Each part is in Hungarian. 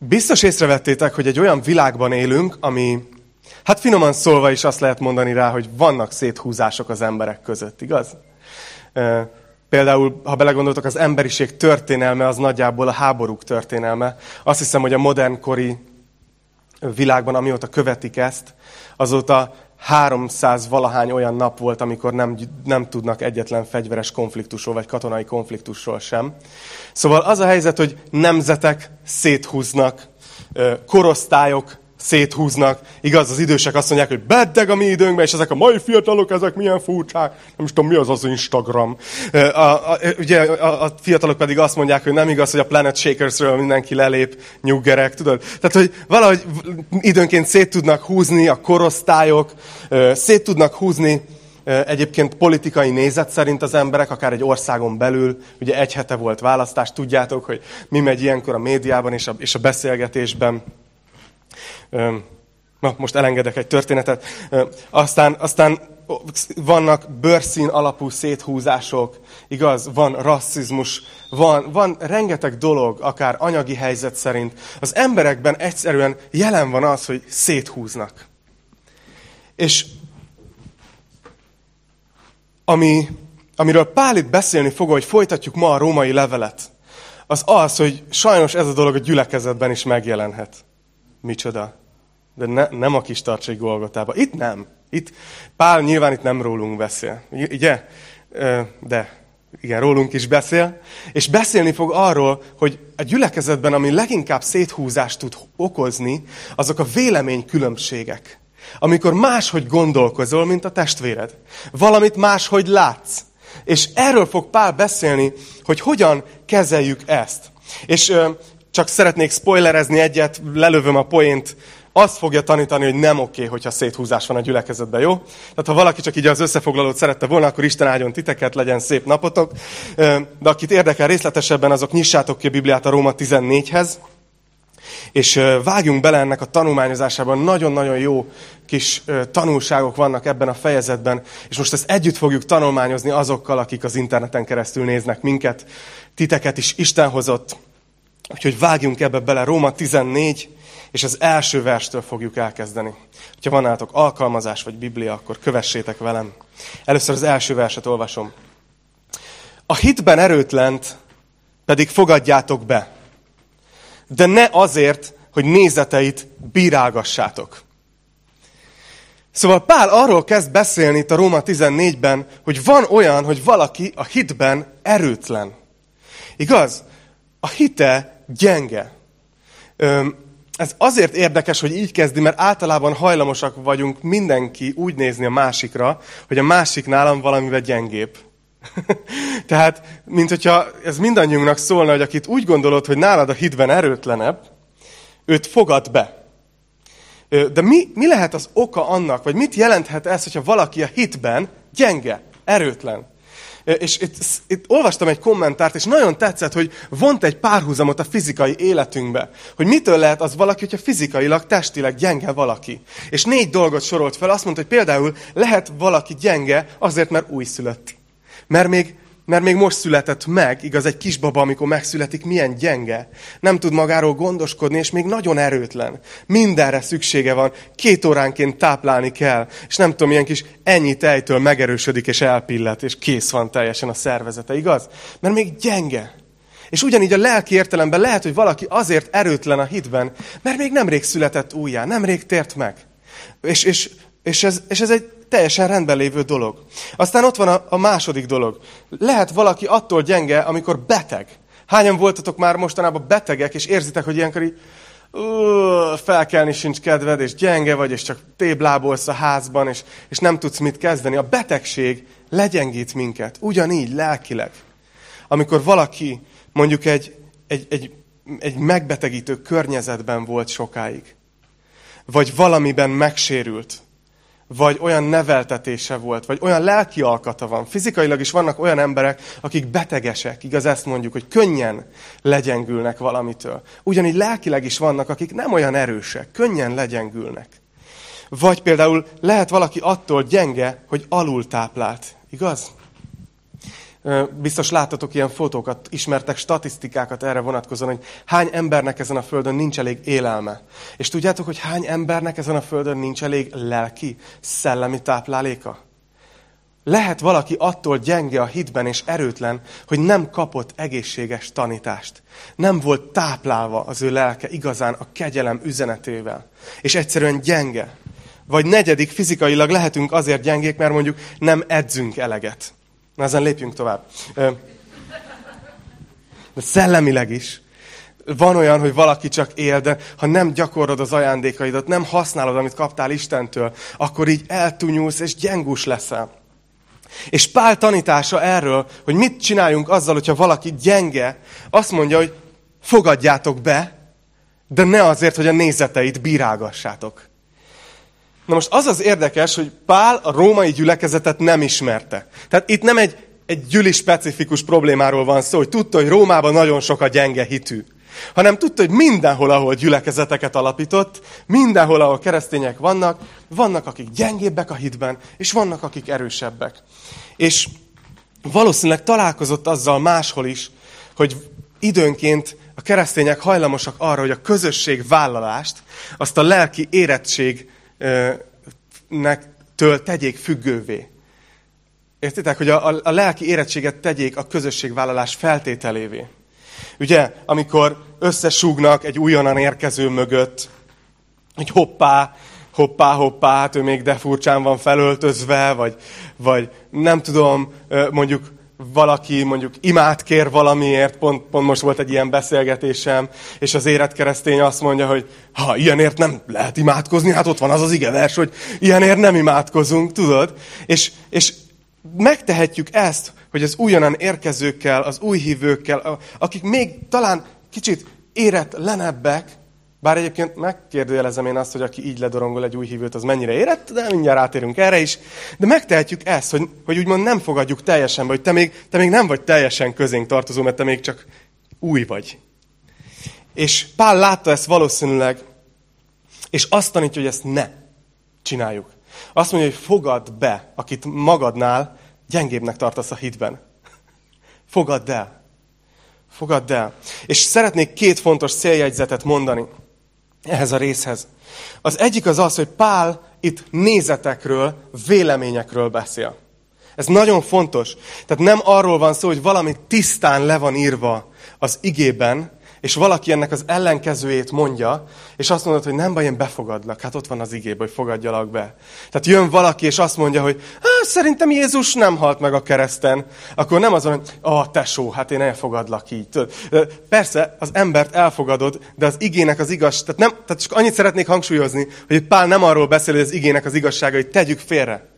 Biztos észrevettétek, hogy egy olyan világban élünk, ami, hát finoman szólva is azt lehet mondani rá, hogy vannak széthúzások az emberek között, igaz? Például, ha belegondoltok, az emberiség történelme az nagyjából a háborúk történelme. Azt hiszem, hogy a modernkori világban, amióta követik ezt, azóta 300 valahány olyan nap volt, amikor nem, nem tudnak egyetlen fegyveres konfliktusról, vagy katonai konfliktusról sem. Szóval az a helyzet, hogy nemzetek széthúznak, korosztályok széthúznak. Igaz, az idősek azt mondják, hogy beddeg a mi időnkben, és ezek a mai fiatalok, ezek milyen furcsák. Nem is tudom, mi az az Instagram. A, a, ugye a, a fiatalok pedig azt mondják, hogy nem igaz, hogy a Planet Shakersről mindenki lelép, nyuggerek, tudod? Tehát, hogy valahogy időnként szét tudnak húzni a korosztályok, szét tudnak húzni egyébként politikai nézet szerint az emberek, akár egy országon belül, ugye egy hete volt választás, tudjátok, hogy mi megy ilyenkor a médiában és a, és a beszélgetésben. Na, most elengedek egy történetet. Aztán, aztán vannak bőrszín alapú széthúzások, igaz? Van rasszizmus, van, van rengeteg dolog, akár anyagi helyzet szerint. Az emberekben egyszerűen jelen van az, hogy széthúznak. És ami, amiről Pál itt beszélni fog, hogy folytatjuk ma a római levelet, az az, hogy sajnos ez a dolog a gyülekezetben is megjelenhet. Micsoda? De ne, nem a kis tartsai Golgotába. Itt nem. Itt, Pál nyilván itt nem rólunk beszél. Ugye? De igen, rólunk is beszél. És beszélni fog arról, hogy a gyülekezetben, ami leginkább széthúzást tud okozni, azok a véleménykülönbségek. Amikor máshogy gondolkozol, mint a testvéred. Valamit máshogy látsz. És erről fog Pál beszélni, hogy hogyan kezeljük ezt. És csak szeretnék spoilerezni egyet, lelövöm a poént, azt fogja tanítani, hogy nem oké, hogyha széthúzás van a gyülekezetben, jó? Tehát ha valaki csak így az összefoglalót szerette volna, akkor Isten áldjon titeket, legyen szép napotok. De akit érdekel részletesebben, azok nyissátok ki a Bibliát a Róma 14-hez, és vágjunk bele ennek a tanulmányozásában. Nagyon-nagyon jó kis tanulságok vannak ebben a fejezetben, és most ezt együtt fogjuk tanulmányozni azokkal, akik az interneten keresztül néznek minket. Titeket is Isten hozott Úgyhogy vágjunk ebbe bele, Róma 14, és az első verstől fogjuk elkezdeni. Ha van nálatok alkalmazás vagy Biblia, akkor kövessétek velem. Először az első verset olvasom. A hitben erőtlent pedig fogadjátok be, de ne azért, hogy nézeteit bírálgassátok. Szóval Pál arról kezd beszélni itt a Róma 14-ben, hogy van olyan, hogy valaki a hitben erőtlen. Igaz? A hite gyenge. Ez azért érdekes, hogy így kezdi, mert általában hajlamosak vagyunk mindenki úgy nézni a másikra, hogy a másik nálam valamivel gyengébb. Tehát, mint hogyha ez mindannyiunknak szólna, hogy akit úgy gondolod, hogy nálad a hitben erőtlenebb, őt fogad be. De mi, mi lehet az oka annak, vagy mit jelenthet ez, hogyha valaki a hitben gyenge, erőtlen? És itt, itt olvastam egy kommentárt, és nagyon tetszett, hogy vont egy párhuzamot a fizikai életünkbe. Hogy mitől lehet az valaki, hogyha fizikailag, testileg gyenge valaki. És négy dolgot sorolt fel. Azt mondta, hogy például lehet valaki gyenge azért, mert újszülött. Mert még mert még most született meg, igaz, egy kisbaba, amikor megszületik, milyen gyenge. Nem tud magáról gondoskodni, és még nagyon erőtlen. Mindenre szüksége van. Két óránként táplálni kell. És nem tudom, ilyen kis ennyi tejtől megerősödik, és elpillet, és kész van teljesen a szervezete, igaz? Mert még gyenge. És ugyanígy a lelki értelemben lehet, hogy valaki azért erőtlen a hitben, mert még nemrég született újjá, nemrég tért meg. És, és, és, ez, és ez egy teljesen rendben lévő dolog. Aztán ott van a, a második dolog. Lehet valaki attól gyenge, amikor beteg. Hányan voltatok már mostanában betegek, és érzitek, hogy ilyenkor így uh, felkelni sincs kedved, és gyenge vagy, és csak téblábolsz a házban, és, és nem tudsz mit kezdeni. A betegség legyengít minket, ugyanígy lelkileg. Amikor valaki mondjuk egy, egy, egy, egy megbetegítő környezetben volt sokáig, vagy valamiben megsérült, vagy olyan neveltetése volt, vagy olyan lelki alkata van. Fizikailag is vannak olyan emberek, akik betegesek, igaz ezt mondjuk, hogy könnyen legyengülnek valamitől. Ugyanígy lelkileg is vannak, akik nem olyan erősek, könnyen legyengülnek. Vagy például lehet valaki attól gyenge, hogy alul táplált, igaz? Biztos láttatok ilyen fotókat, ismertek statisztikákat erre vonatkozóan, hogy hány embernek ezen a földön nincs elég élelme. És tudjátok, hogy hány embernek ezen a földön nincs elég lelki, szellemi tápláléka? Lehet valaki attól gyenge a hitben és erőtlen, hogy nem kapott egészséges tanítást. Nem volt táplálva az ő lelke igazán a kegyelem üzenetével. És egyszerűen gyenge. Vagy negyedik, fizikailag lehetünk azért gyengék, mert mondjuk nem edzünk eleget. Na ezen lépjünk tovább. De szellemileg is. Van olyan, hogy valaki csak él, de ha nem gyakorod az ajándékaidat, nem használod, amit kaptál Istentől, akkor így eltunyulsz és gyengus leszel. És Pál tanítása erről, hogy mit csináljunk azzal, hogyha valaki gyenge, azt mondja, hogy fogadjátok be, de ne azért, hogy a nézeteit bírálgassátok. Na most az az érdekes, hogy Pál a római gyülekezetet nem ismerte. Tehát itt nem egy, egy gyüli specifikus problémáról van szó, hogy tudta, hogy Rómában nagyon sok a gyenge hitű. Hanem tudta, hogy mindenhol, ahol gyülekezeteket alapított, mindenhol, ahol keresztények vannak, vannak, akik gyengébbek a hitben, és vannak, akik erősebbek. És valószínűleg találkozott azzal máshol is, hogy időnként a keresztények hajlamosak arra, hogy a közösség vállalást, azt a lelki érettség től tegyék függővé. Értitek, hogy a, a, a lelki érettséget tegyék a közösségvállalás feltételévé. Ugye, amikor összesúgnak egy újonnan érkező mögött, hogy hoppá, hoppá, hoppá, hát ő még de furcsán van felöltözve, vagy, vagy nem tudom, mondjuk valaki mondjuk imát kér valamiért, pont, pont most volt egy ilyen beszélgetésem, és az éretkeresztény azt mondja, hogy ha ilyenért nem lehet imádkozni, hát ott van az az igevers, hogy ilyenért nem imádkozunk, tudod? És, és megtehetjük ezt, hogy az újonnan érkezőkkel, az új hívőkkel, akik még talán kicsit éretlenebbek, bár egyébként megkérdőjelezem én azt, hogy aki így ledorongol egy új hívőt, az mennyire érett, de mindjárt átérünk erre is. De megtehetjük ezt, hogy, hogy úgymond nem fogadjuk teljesen hogy te még, te még nem vagy teljesen közénk tartozó, mert te még csak új vagy. És Pál látta ezt valószínűleg, és azt tanítja, hogy ezt ne csináljuk. Azt mondja, hogy fogad be, akit magadnál gyengébbnek tartasz a hitben. Fogadd el. Fogadd el. És szeretnék két fontos céljegyzetet mondani ehhez a részhez. Az egyik az az, hogy Pál itt nézetekről, véleményekről beszél. Ez nagyon fontos. Tehát nem arról van szó, hogy valami tisztán le van írva az igében, és valaki ennek az ellenkezőjét mondja, és azt mondod, hogy nem baj, én befogadlak. Hát ott van az igében, hogy fogadjalak be. Tehát jön valaki, és azt mondja, hogy szerintem Jézus nem halt meg a kereszten. Akkor nem az hogy a tesó, hát én elfogadlak így. Persze, az embert elfogadod, de az igének az igaz... Tehát, nem, tehát csak annyit szeretnék hangsúlyozni, hogy Pál nem arról beszél, hogy az igének az igazsága, hogy tegyük félre,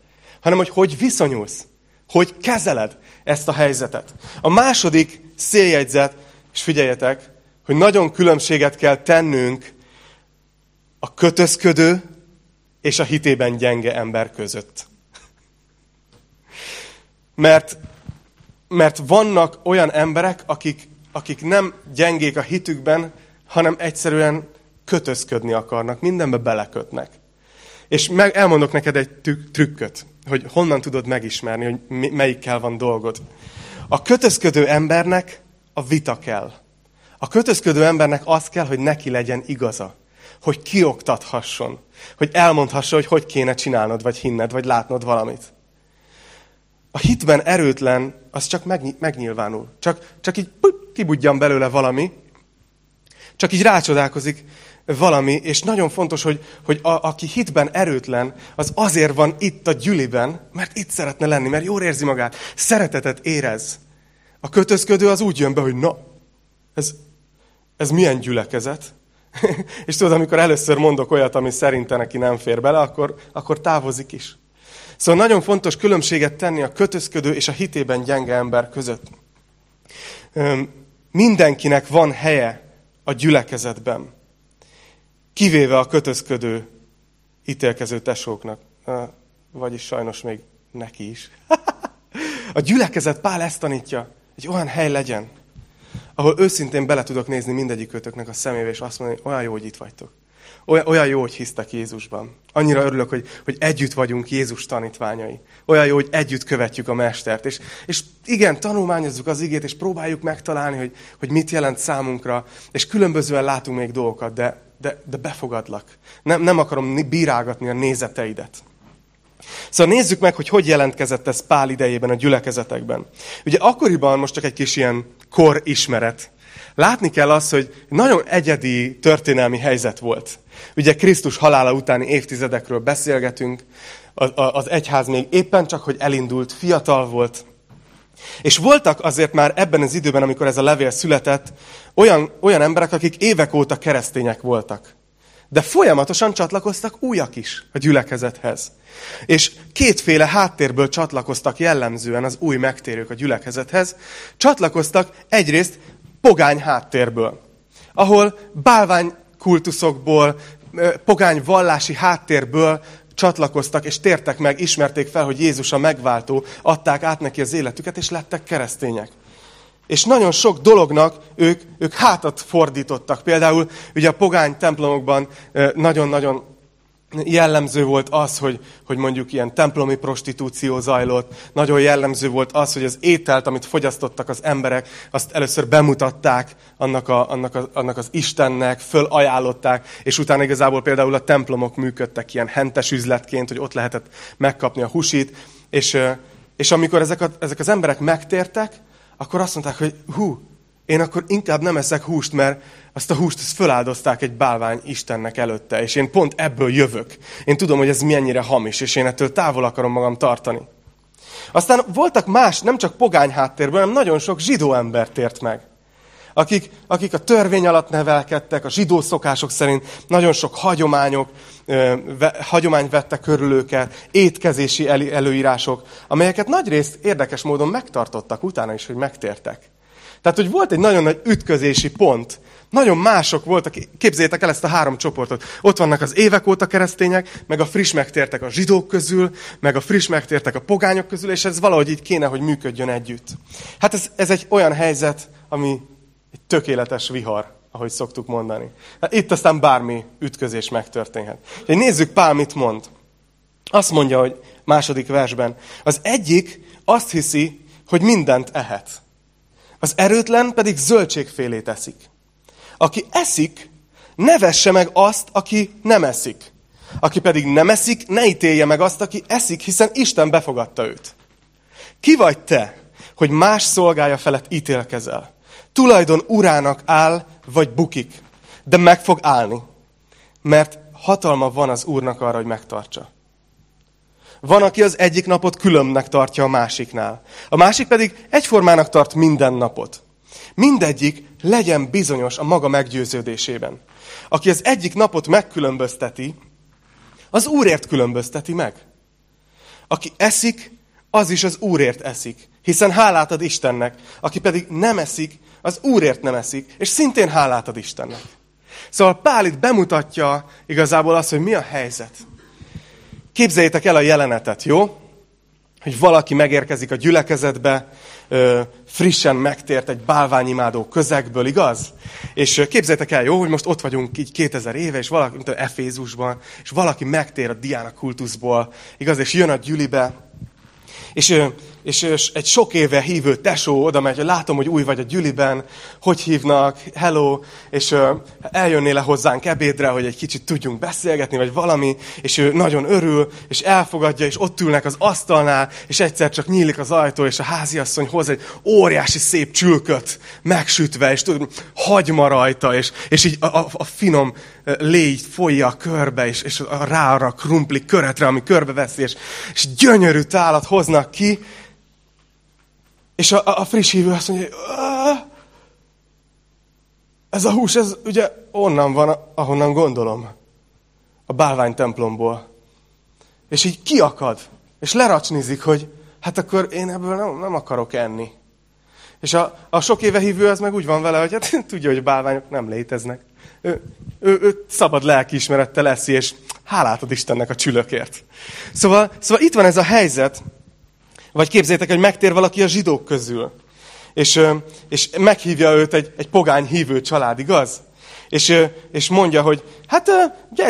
hanem hogy hogy viszonyulsz, hogy kezeled ezt a helyzetet. A második széljegyzet, és figyeljetek, hogy nagyon különbséget kell tennünk a kötözködő és a hitében gyenge ember között. Mert, mert vannak olyan emberek, akik, akik nem gyengék a hitükben, hanem egyszerűen kötözködni akarnak, mindenbe belekötnek. És meg, elmondok neked egy trükköt, hogy honnan tudod megismerni, hogy melyikkel van dolgod. A kötözködő embernek a vita kell. A kötözködő embernek az kell, hogy neki legyen igaza. Hogy kioktathasson. Hogy elmondhassa, hogy hogy kéne csinálnod, vagy hinned, vagy látnod valamit. A hitben erőtlen, az csak megnyilvánul. Csak, csak így kibudjan belőle valami, csak így rácsodálkozik valami, és nagyon fontos, hogy, hogy a, aki hitben erőtlen, az azért van itt a gyüliben, mert itt szeretne lenni, mert jól érzi magát, szeretetet érez. A kötözködő az úgy jön be, hogy na, ez, ez milyen gyülekezet? és tudod, amikor először mondok olyat, ami szerinte neki nem fér bele, akkor, akkor távozik is. Szóval nagyon fontos különbséget tenni a kötözködő és a hitében gyenge ember között. Mindenkinek van helye a gyülekezetben, kivéve a kötözködő, ítélkező tesóknak. Vagyis sajnos még neki is. a gyülekezet Pál ezt tanítja, hogy olyan hely legyen, ahol őszintén bele tudok nézni mindegyik kötöknek a szemébe, és azt mondani, olyan jó, hogy itt vagytok. Olyan, olyan jó, hogy hisztek Jézusban. Annyira örülök, hogy, hogy együtt vagyunk Jézus tanítványai. Olyan jó, hogy együtt követjük a Mestert. És, és igen, tanulmányozzuk az igét, és próbáljuk megtalálni, hogy, hogy mit jelent számunkra. És különbözően látunk még dolgokat, de, de, de befogadlak. Nem, nem akarom bírálgatni a nézeteidet. Szóval nézzük meg, hogy hogy jelentkezett ez Pál idejében a gyülekezetekben. Ugye akkoriban, most csak egy kis ilyen kor ismeret, látni kell azt, hogy nagyon egyedi történelmi helyzet volt. Ugye Krisztus halála utáni évtizedekről beszélgetünk, az egyház még éppen csak, hogy elindult, fiatal volt, és voltak azért már ebben az időben, amikor ez a levél született, olyan, olyan emberek, akik évek óta keresztények voltak. De folyamatosan csatlakoztak újak is a gyülekezethez. És kétféle háttérből csatlakoztak jellemzően az új megtérők a gyülekezethez. Csatlakoztak egyrészt pogány háttérből, ahol bálvány kultuszokból, pogány vallási háttérből csatlakoztak, és tértek meg, ismerték fel, hogy Jézus a megváltó, adták át neki az életüket, és lettek keresztények. És nagyon sok dolognak ők, ők hátat fordítottak. Például ugye a pogány templomokban nagyon-nagyon jellemző volt az, hogy, hogy mondjuk ilyen templomi prostitúció zajlott, nagyon jellemző volt az, hogy az ételt, amit fogyasztottak az emberek, azt először bemutatták annak, a, annak, a, annak az Istennek, fölajánlották, és utána igazából például a templomok működtek ilyen hentes üzletként, hogy ott lehetett megkapni a husit, és, és amikor ezek, a, ezek az emberek megtértek, akkor azt mondták, hogy hú, én akkor inkább nem eszek húst, mert azt a húst azt föláldozták egy bálvány Istennek előtte, és én pont ebből jövök. Én tudom, hogy ez mennyire hamis, és én ettől távol akarom magam tartani. Aztán voltak más, nem csak pogány háttérből, hanem nagyon sok zsidó ember tért meg. Akik, akik a törvény alatt nevelkedtek, a zsidó szokások szerint nagyon sok hagyományok, ö, ve, hagyomány vette körül őket, étkezési el, előírások, amelyeket nagyrészt érdekes módon megtartottak utána is, hogy megtértek. Tehát, hogy volt egy nagyon nagy ütközési pont. Nagyon mások voltak. Képzeljétek el ezt a három csoportot. Ott vannak az évek óta keresztények, meg a friss megtértek a zsidók közül, meg a friss megtértek a pogányok közül, és ez valahogy így kéne, hogy működjön együtt. Hát ez, ez egy olyan helyzet, ami egy tökéletes vihar, ahogy szoktuk mondani. Hát itt aztán bármi ütközés megtörténhet. Úgyhogy nézzük Pál mit mond. Azt mondja, hogy második versben, az egyik azt hiszi, hogy mindent ehet. Az erőtlen pedig zöldségfélét eszik. Aki eszik, ne vesse meg azt, aki nem eszik. Aki pedig nem eszik, ne ítélje meg azt, aki eszik, hiszen Isten befogadta őt. Ki vagy te, hogy más szolgája felett ítélkezel? Tulajdon urának áll, vagy bukik, de meg fog állni, mert hatalma van az úrnak arra, hogy megtartsa. Van, aki az egyik napot különbnek tartja a másiknál. A másik pedig egyformának tart minden napot. Mindegyik legyen bizonyos a maga meggyőződésében. Aki az egyik napot megkülönbözteti, az Úrért különbözteti meg. Aki eszik, az is az Úrért eszik, hiszen hálát ad Istennek. Aki pedig nem eszik, az Úrért nem eszik, és szintén hálát ad Istennek. Szóval Pál itt bemutatja igazából azt, hogy mi a helyzet. Képzeljétek el a jelenetet, jó? Hogy valaki megérkezik a gyülekezetbe, frissen megtért egy bálványimádó közegből, igaz? És képzeljétek el, jó, hogy most ott vagyunk így 2000 éve, és valaki, mint Efézusban, és valaki megtér a Diana kultuszból, igaz? És jön a gyülibe, és és, és egy sok éve hívő tesó oda megy, hogy látom, hogy új vagy a gyüliben, hogy hívnak, hello, és eljönnél le hozzánk ebédre, hogy egy kicsit tudjunk beszélgetni, vagy valami, és ő nagyon örül, és elfogadja, és ott ülnek az asztalnál, és egyszer csak nyílik az ajtó, és a háziasszony hoz egy óriási szép csülköt megsütve, és tud, hagyma rajta, és, és így a, a, a finom légy folyja körbe, és, és rá arra krumpli köretre, ami körbeveszi, és, és gyönyörű tálat hoznak ki, és a, a friss hívő azt mondja, hogy ez a hús, ez ugye onnan van, ahonnan gondolom. A bálvány templomból. És így kiakad, és leracsnizik, hogy hát akkor én ebből nem, nem akarok enni. És a, a sok éve hívő az meg úgy van vele, hogy hát tudja, hogy bálványok nem léteznek. Ő, ő, ő szabad lelkiismerettel eszi, és hálát ad Istennek a csülökért. Szóval, szóval itt van ez a helyzet, vagy képzeljétek, hogy megtér valaki a zsidók közül, és, és meghívja őt egy, egy pogány hívő család, igaz? És, és mondja, hogy hát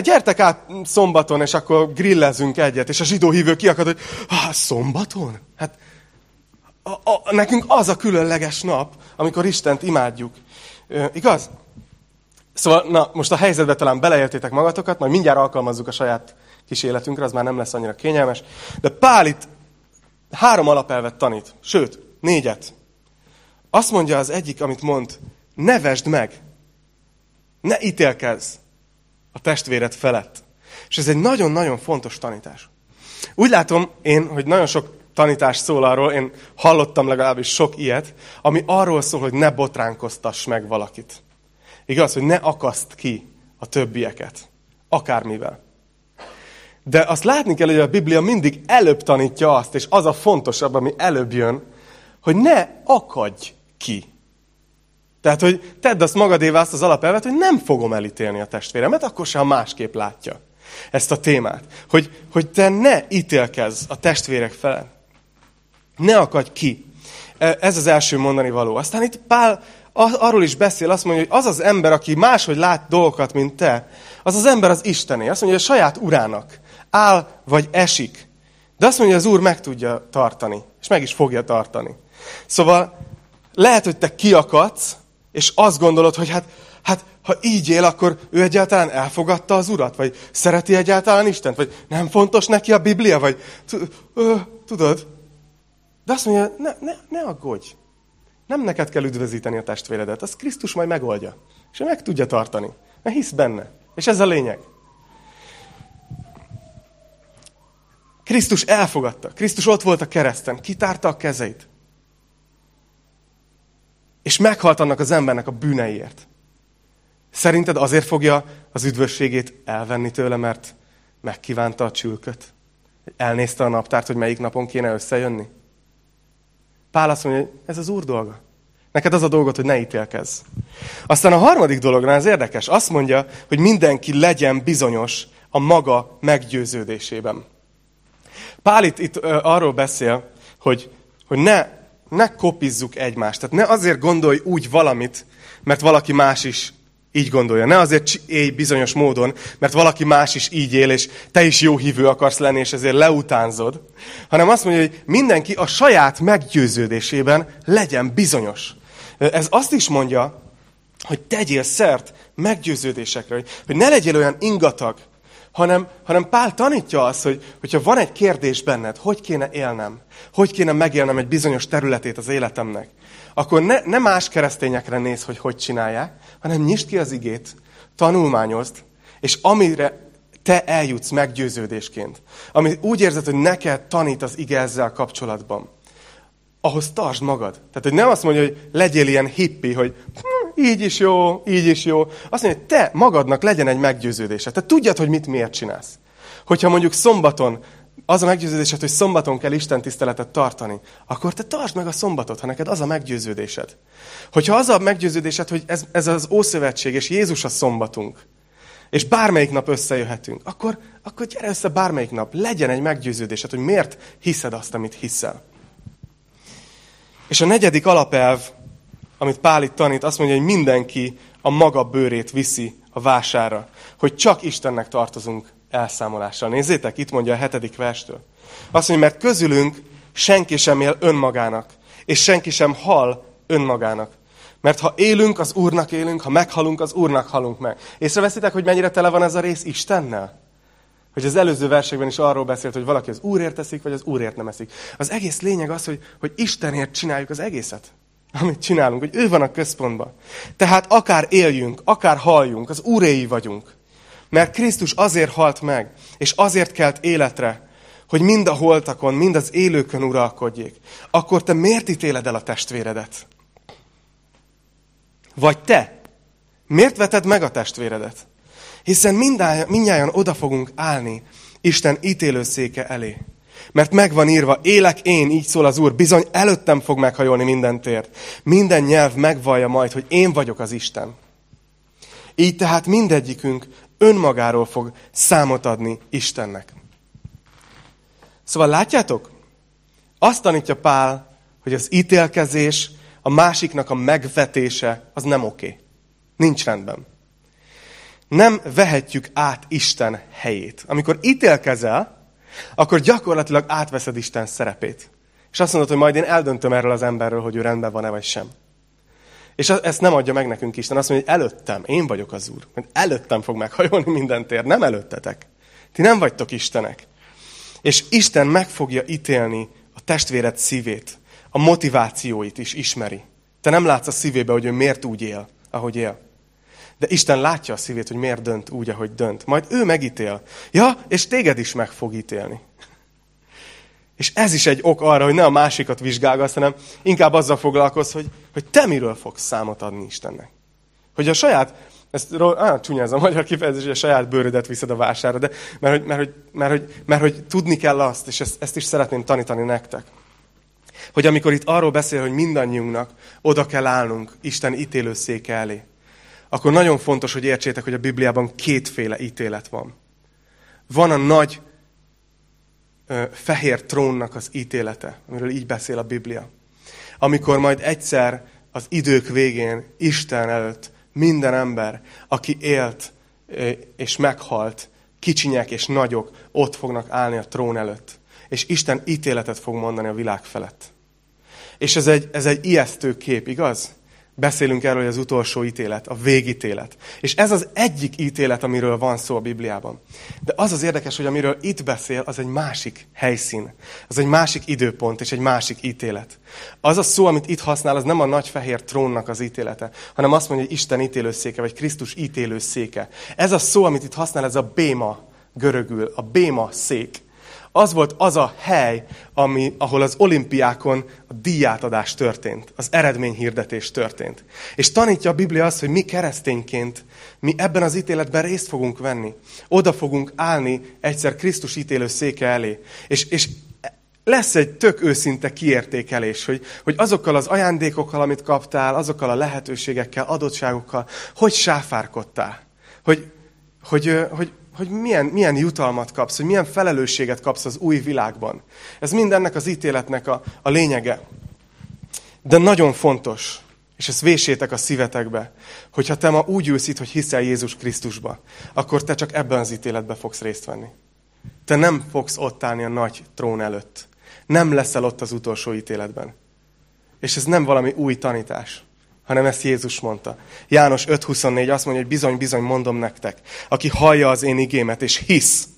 gyertek át szombaton, és akkor grillezünk egyet. És a zsidó hívő kiakad, hogy ah, szombaton? Hát a, a, nekünk az a különleges nap, amikor Istent imádjuk. Igaz? Szóval, na, most a helyzetbe talán beleértétek magatokat, majd mindjárt alkalmazzuk a saját kis életünkre, az már nem lesz annyira kényelmes. De Pál itt három alapelvet tanít, sőt, négyet. Azt mondja az egyik, amit mond, nevesd meg, ne ítélkezz a testvéred felett. És ez egy nagyon-nagyon fontos tanítás. Úgy látom én, hogy nagyon sok tanítás szól arról, én hallottam legalábbis sok ilyet, ami arról szól, hogy ne botránkoztass meg valakit. Igaz, hogy ne akaszt ki a többieket. Akármivel. De azt látni kell, hogy a Biblia mindig előbb tanítja azt, és az a fontosabb, ami előbb jön, hogy ne akadj ki. Tehát, hogy tedd azt magadévá azt az alapelvet, hogy nem fogom elítélni a testvéremet, akkor sem másképp látja ezt a témát. Hogy, hogy te ne ítélkezz a testvérek felett. Ne akadj ki. E, ez az első mondani való. Aztán itt Pál arról is beszél, azt mondja, hogy az az ember, aki máshogy lát dolgokat, mint te, az az ember az Istené. Azt mondja, hogy a saját urának áll vagy esik. De azt mondja, hogy az Úr meg tudja tartani, és meg is fogja tartani. Szóval lehet, hogy te kiakadsz, és azt gondolod, hogy hát, hát ha így él, akkor ő egyáltalán elfogadta az Urat? Vagy szereti egyáltalán Istent? Vagy nem fontos neki a Biblia? Vagy tudod? De azt mondja, ne, ne, ne aggódj. Nem neked kell üdvözíteni a testvéredet, azt Krisztus majd megoldja. És ő meg tudja tartani. Mert hisz benne. És ez a lényeg. Krisztus elfogadta. Krisztus ott volt a kereszten. Kitárta a kezeit. És meghalt annak az embernek a bűneiért. Szerinted azért fogja az üdvösségét elvenni tőle, mert megkívánta a csülköt? Elnézte a naptárt, hogy melyik napon kéne összejönni? Pál azt mondja, hogy ez az úr dolga. Neked az a dolgot, hogy ne ítélkezz. Aztán a harmadik dolognál ez érdekes. Azt mondja, hogy mindenki legyen bizonyos a maga meggyőződésében. Pál itt, itt arról beszél, hogy, hogy ne, ne kopizzuk egymást. Tehát ne azért gondolj úgy valamit, mert valaki más is így gondolja. Ne azért élj bizonyos módon, mert valaki más is így él, és te is jó hívő akarsz lenni, és ezért leutánzod. Hanem azt mondja, hogy mindenki a saját meggyőződésében legyen bizonyos. Ez azt is mondja, hogy tegyél szert meggyőződésekre, hogy, ne legyél olyan ingatag, hanem, hanem Pál tanítja azt, hogy hogyha van egy kérdés benned, hogy kéne élnem, hogy kéne megélnem egy bizonyos területét az életemnek, akkor ne, ne más keresztényekre néz, hogy hogy csinálják, hanem nyisd ki az igét, tanulmányozd, és amire te eljutsz meggyőződésként, ami úgy érzed, hogy neked tanít az ige ezzel kapcsolatban, ahhoz tartsd magad. Tehát, hogy nem azt mondja, hogy legyél ilyen hippi, hogy hm, így is jó, így is jó. Azt mondja, hogy te magadnak legyen egy meggyőződése. Te tudjad, hogy mit miért csinálsz. Hogyha mondjuk szombaton az a meggyőződésed, hogy szombaton kell Isten tiszteletet tartani, akkor te tartsd meg a szombatot, ha neked az a meggyőződésed. Hogyha az a meggyőződésed, hogy ez, ez az Ószövetség, és Jézus a szombatunk, és bármelyik nap összejöhetünk, akkor, akkor gyere össze bármelyik nap, legyen egy meggyőződésed, hogy miért hiszed azt, amit hiszel. És a negyedik alapelv, amit Pál itt tanít, azt mondja, hogy mindenki a maga bőrét viszi a vására. Hogy csak Istennek tartozunk elszámolással. Nézzétek, itt mondja a hetedik verstől. Azt mondja, mert közülünk senki sem él önmagának, és senki sem hal önmagának. Mert ha élünk, az Úrnak élünk, ha meghalunk, az Úrnak halunk meg. Észreveszitek, hogy mennyire tele van ez a rész Istennel? Hogy az előző versekben is arról beszélt, hogy valaki az Úrért teszik, vagy az Úrért nem eszik. Az egész lényeg az, hogy, hogy Istenért csináljuk az egészet. Amit csinálunk, hogy ő van a központban. Tehát akár éljünk, akár halljunk, az Úréi vagyunk. Mert Krisztus azért halt meg, és azért kelt életre, hogy mind a holtakon, mind az élőkön uralkodjék. Akkor te miért ítéled el a testvéredet? Vagy te? Miért veted meg a testvéredet? Hiszen mindjárt oda fogunk állni Isten ítélőszéke elé. Mert megvan írva, élek én, így szól az Úr, bizony előttem fog meghajolni minden tért. Minden nyelv megvallja majd, hogy én vagyok az Isten. Így tehát mindegyikünk önmagáról fog számot adni Istennek. Szóval látjátok? Azt tanítja Pál, hogy az ítélkezés, a másiknak a megvetése, az nem oké. Nincs rendben. Nem vehetjük át Isten helyét. Amikor ítélkezel, akkor gyakorlatilag átveszed Isten szerepét. És azt mondod, hogy majd én eldöntöm erről az emberről, hogy ő rendben van-e vagy sem. És ezt nem adja meg nekünk Isten. Azt mondja, hogy előttem, én vagyok az Úr. Mert előttem fog meghajolni minden tér, nem előttetek. Ti nem vagytok Istenek. És Isten meg fogja ítélni a testvéred szívét, a motivációit is ismeri. Te nem látsz a szívébe, hogy ő miért úgy él, ahogy él. De Isten látja a szívét, hogy miért dönt úgy, ahogy dönt. Majd ő megítél. Ja, és téged is meg fog ítélni. És ez is egy ok arra, hogy ne a másikat vizsgálgass, hanem inkább azzal foglalkozz, hogy, hogy te miről fogsz számot adni Istennek. Hogy a saját, ezt á, csúnya ez a magyar kifejezés, hogy a saját bőrödet viszed a vására, de mert hogy, mert, hogy, mert, hogy, mert, hogy tudni kell azt, és ezt, ezt is szeretném tanítani nektek, hogy amikor itt arról beszél, hogy mindannyiunknak oda kell állnunk Isten ítélőszéke elé, akkor nagyon fontos, hogy értsétek, hogy a Bibliában kétféle ítélet van. Van a nagy fehér trónnak az ítélete, amiről így beszél a Biblia. Amikor majd egyszer az idők végén Isten előtt minden ember, aki élt és meghalt, kicsinyek és nagyok ott fognak állni a trón előtt. És Isten ítéletet fog mondani a világ felett. És ez egy, ez egy ijesztő kép, igaz? Beszélünk erről, hogy az utolsó ítélet, a végítélet. És ez az egyik ítélet, amiről van szó a Bibliában. De az az érdekes, hogy amiről itt beszél, az egy másik helyszín. Az egy másik időpont és egy másik ítélet. Az a szó, amit itt használ, az nem a nagy fehér trónnak az ítélete, hanem azt mondja, hogy Isten ítélőszéke, vagy Krisztus ítélőszéke. Ez a szó, amit itt használ, ez a béma görögül, a béma szék az volt az a hely, ami, ahol az olimpiákon a díjátadás történt, az eredményhirdetés történt. És tanítja a Biblia azt, hogy mi keresztényként, mi ebben az ítéletben részt fogunk venni. Oda fogunk állni egyszer Krisztus ítélő széke elé. És, és lesz egy tök őszinte kiértékelés, hogy, hogy azokkal az ajándékokkal, amit kaptál, azokkal a lehetőségekkel, adottságokkal, hogy sáfárkodtál. Hogy, hogy, hogy, hogy milyen, milyen jutalmat kapsz, hogy milyen felelősséget kapsz az új világban. Ez mindennek az ítéletnek a, a lényege. De nagyon fontos, és ezt vésétek a szívetekbe, hogyha te ma úgy ülsz itt, hogy hiszel Jézus Krisztusba, akkor te csak ebben az ítéletben fogsz részt venni. Te nem fogsz ott állni a nagy trón előtt. Nem leszel ott az utolsó ítéletben. És ez nem valami új tanítás hanem ezt Jézus mondta. János 5.24 azt mondja, hogy bizony, bizony mondom nektek, aki hallja az én igémet, és hisz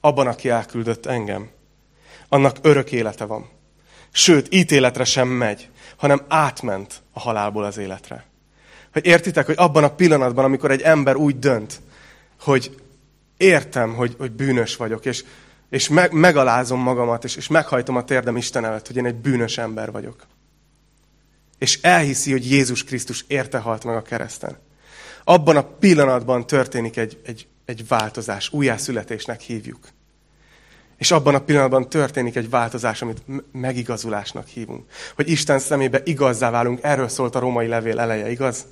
abban, aki elküldött engem, annak örök élete van. Sőt, ítéletre sem megy, hanem átment a halálból az életre. Hogy értitek, hogy abban a pillanatban, amikor egy ember úgy dönt, hogy értem, hogy, hogy bűnös vagyok, és, és meg, megalázom magamat, és, és meghajtom a térdem Isten előtt, hogy én egy bűnös ember vagyok és elhiszi, hogy Jézus Krisztus érte halt meg a kereszten. Abban a pillanatban történik egy, egy, egy változás, újjászületésnek hívjuk. És abban a pillanatban történik egy változás, amit megigazulásnak hívunk. Hogy Isten szemébe igazzá válunk, erről szólt a római levél eleje, igaz?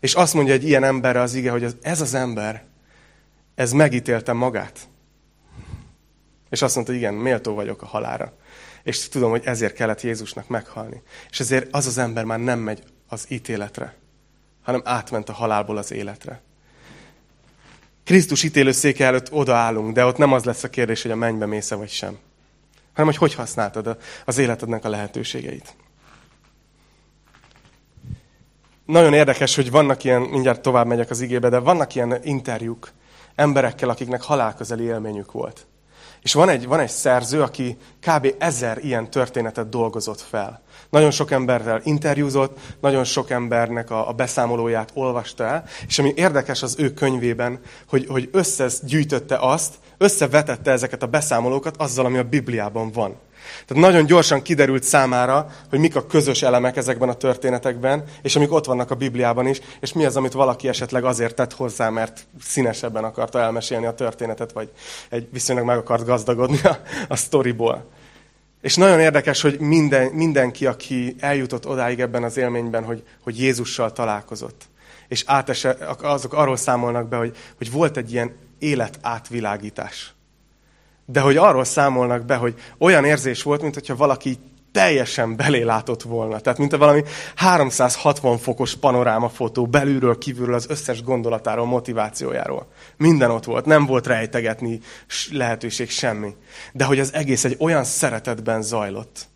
És azt mondja egy ilyen emberre az ige, hogy ez az ember, ez megítélte magát. És azt mondta, igen, méltó vagyok a halára és tudom, hogy ezért kellett Jézusnak meghalni. És ezért az az ember már nem megy az ítéletre, hanem átment a halálból az életre. Krisztus ítélőszéke előtt odaállunk, de ott nem az lesz a kérdés, hogy a mennybe mész vagy sem, hanem hogy hogy használtad az életednek a lehetőségeit. Nagyon érdekes, hogy vannak ilyen, mindjárt tovább megyek az igébe, de vannak ilyen interjúk emberekkel, akiknek halálközeli élményük volt. És van egy, van egy szerző, aki kb. ezer ilyen történetet dolgozott fel. Nagyon sok emberrel interjúzott, nagyon sok embernek a, a beszámolóját olvasta el, és ami érdekes az ő könyvében, hogy, hogy összegyűjtötte azt, összevetette ezeket a beszámolókat azzal, ami a Bibliában van. Tehát nagyon gyorsan kiderült számára, hogy mik a közös elemek ezekben a történetekben, és amik ott vannak a Bibliában is, és mi az, amit valaki esetleg azért tett hozzá, mert színesebben akarta elmesélni a történetet, vagy egy viszonylag meg akart gazdagodni a, a sztoriból. És nagyon érdekes, hogy minden, mindenki, aki eljutott odáig ebben az élményben, hogy, hogy Jézussal találkozott, és átese, azok arról számolnak be, hogy, hogy volt egy ilyen életátvilágítás de hogy arról számolnak be, hogy olyan érzés volt, mint hogyha valaki teljesen belélátott volna. Tehát, mint a valami 360 fokos panoráma fotó, belülről, kívülről, az összes gondolatáról, motivációjáról. Minden ott volt, nem volt rejtegetni lehetőség semmi. De hogy az egész egy olyan szeretetben zajlott,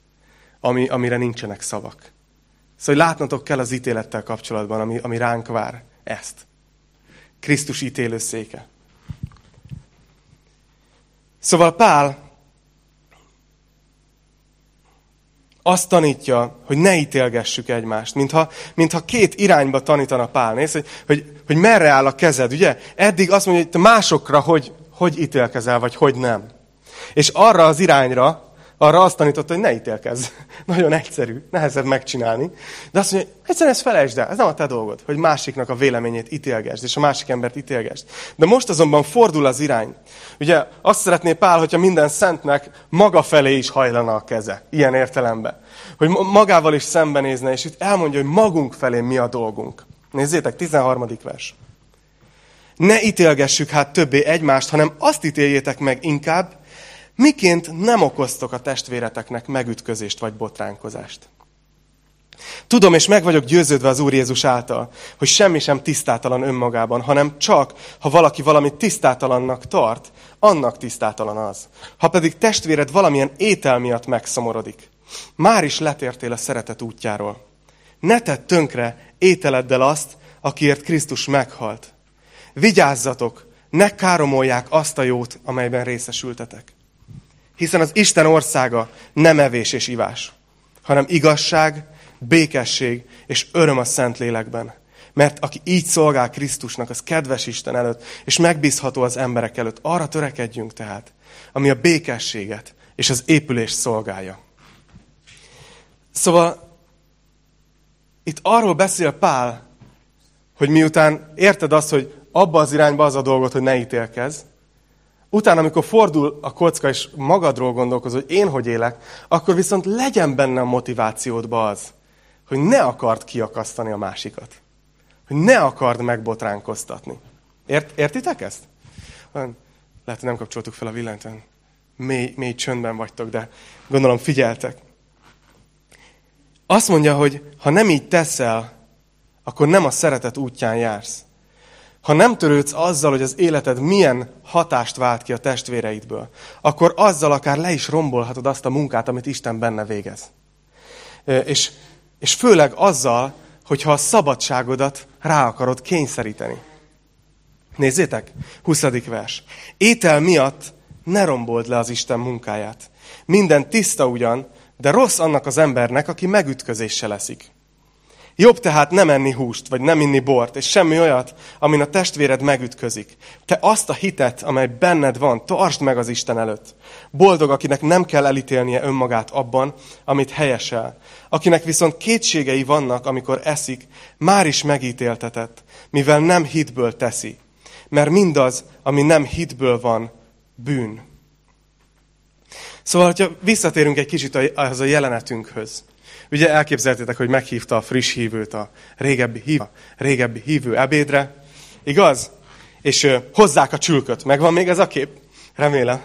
ami, amire nincsenek szavak. Szóval látnotok kell az ítélettel kapcsolatban, ami, ami ránk vár ezt. Krisztus ítélőszéke. Szóval Pál azt tanítja, hogy ne ítélgessük egymást, mintha, mintha két irányba tanítana Pál. Nézd, hogy, hogy, hogy merre áll a kezed, ugye? Eddig azt mondja, hogy te másokra hogy, hogy ítélkezel, vagy hogy nem. És arra az irányra, arra azt tanította, hogy ne ítélkezz. Nagyon egyszerű, nehezebb megcsinálni. De azt mondja, hogy egyszerűen ezt felejtsd el, ez nem a te dolgod, hogy másiknak a véleményét ítélgesd, és a másik embert ítélgesd. De most azonban fordul az irány. Ugye azt szeretné Pál, hogyha minden szentnek maga felé is hajlana a keze, ilyen értelemben. Hogy magával is szembenézne, és itt elmondja, hogy magunk felé mi a dolgunk. Nézzétek, 13. vers. Ne ítélgessük hát többé egymást, hanem azt ítéljétek meg inkább, miként nem okoztok a testvéreteknek megütközést vagy botránkozást. Tudom, és meg vagyok győződve az Úr Jézus által, hogy semmi sem tisztátalan önmagában, hanem csak, ha valaki valamit tisztátalannak tart, annak tisztátalan az. Ha pedig testvéred valamilyen étel miatt megszomorodik, már is letértél a szeretet útjáról. Ne tedd tönkre ételeddel azt, akiért Krisztus meghalt. Vigyázzatok, ne káromolják azt a jót, amelyben részesültetek. Hiszen az Isten országa nem evés és ivás, hanem igazság, békesség és öröm a szent lélekben. Mert aki így szolgál Krisztusnak, az kedves Isten előtt, és megbízható az emberek előtt. Arra törekedjünk tehát, ami a békességet és az épülést szolgálja. Szóval itt arról beszél Pál, hogy miután érted azt, hogy abba az irányba az a dolgot, hogy ne ítélkezz, Utána, amikor fordul a kocka, és magadról gondolkozol, hogy én hogy élek, akkor viszont legyen benne a motivációdba az, hogy ne akard kiakasztani a másikat. Hogy ne akard megbotránkoztatni. Ért, értitek ezt? Lehet, hogy nem kapcsoltuk fel a villanyt, mély, mély csöndben vagytok, de gondolom figyeltek. Azt mondja, hogy ha nem így teszel, akkor nem a szeretet útján jársz. Ha nem törődsz azzal, hogy az életed milyen hatást vált ki a testvéreidből, akkor azzal akár le is rombolhatod azt a munkát, amit Isten benne végez. És, és főleg azzal, hogyha a szabadságodat rá akarod kényszeríteni. Nézzétek, 20. vers. Étel miatt ne rombold le az Isten munkáját. Minden tiszta ugyan, de rossz annak az embernek, aki megütközéssel leszik. Jobb tehát nem enni húst, vagy nem inni bort, és semmi olyat, amin a testvéred megütközik. Te azt a hitet, amely benned van, tartsd meg az Isten előtt. Boldog, akinek nem kell elítélnie önmagát abban, amit helyesel. Akinek viszont kétségei vannak, amikor eszik, már is megítéltetett, mivel nem hitből teszi. Mert mindaz, ami nem hitből van, bűn. Szóval, hogyha visszatérünk egy kicsit ahhoz a jelenetünkhöz, Ugye elképzeltétek, hogy meghívta a friss hívőt, a régebbi, hív, a régebbi hívő ebédre, igaz? És ö, hozzák a csülköt. Megvan még ez a kép? Remélem.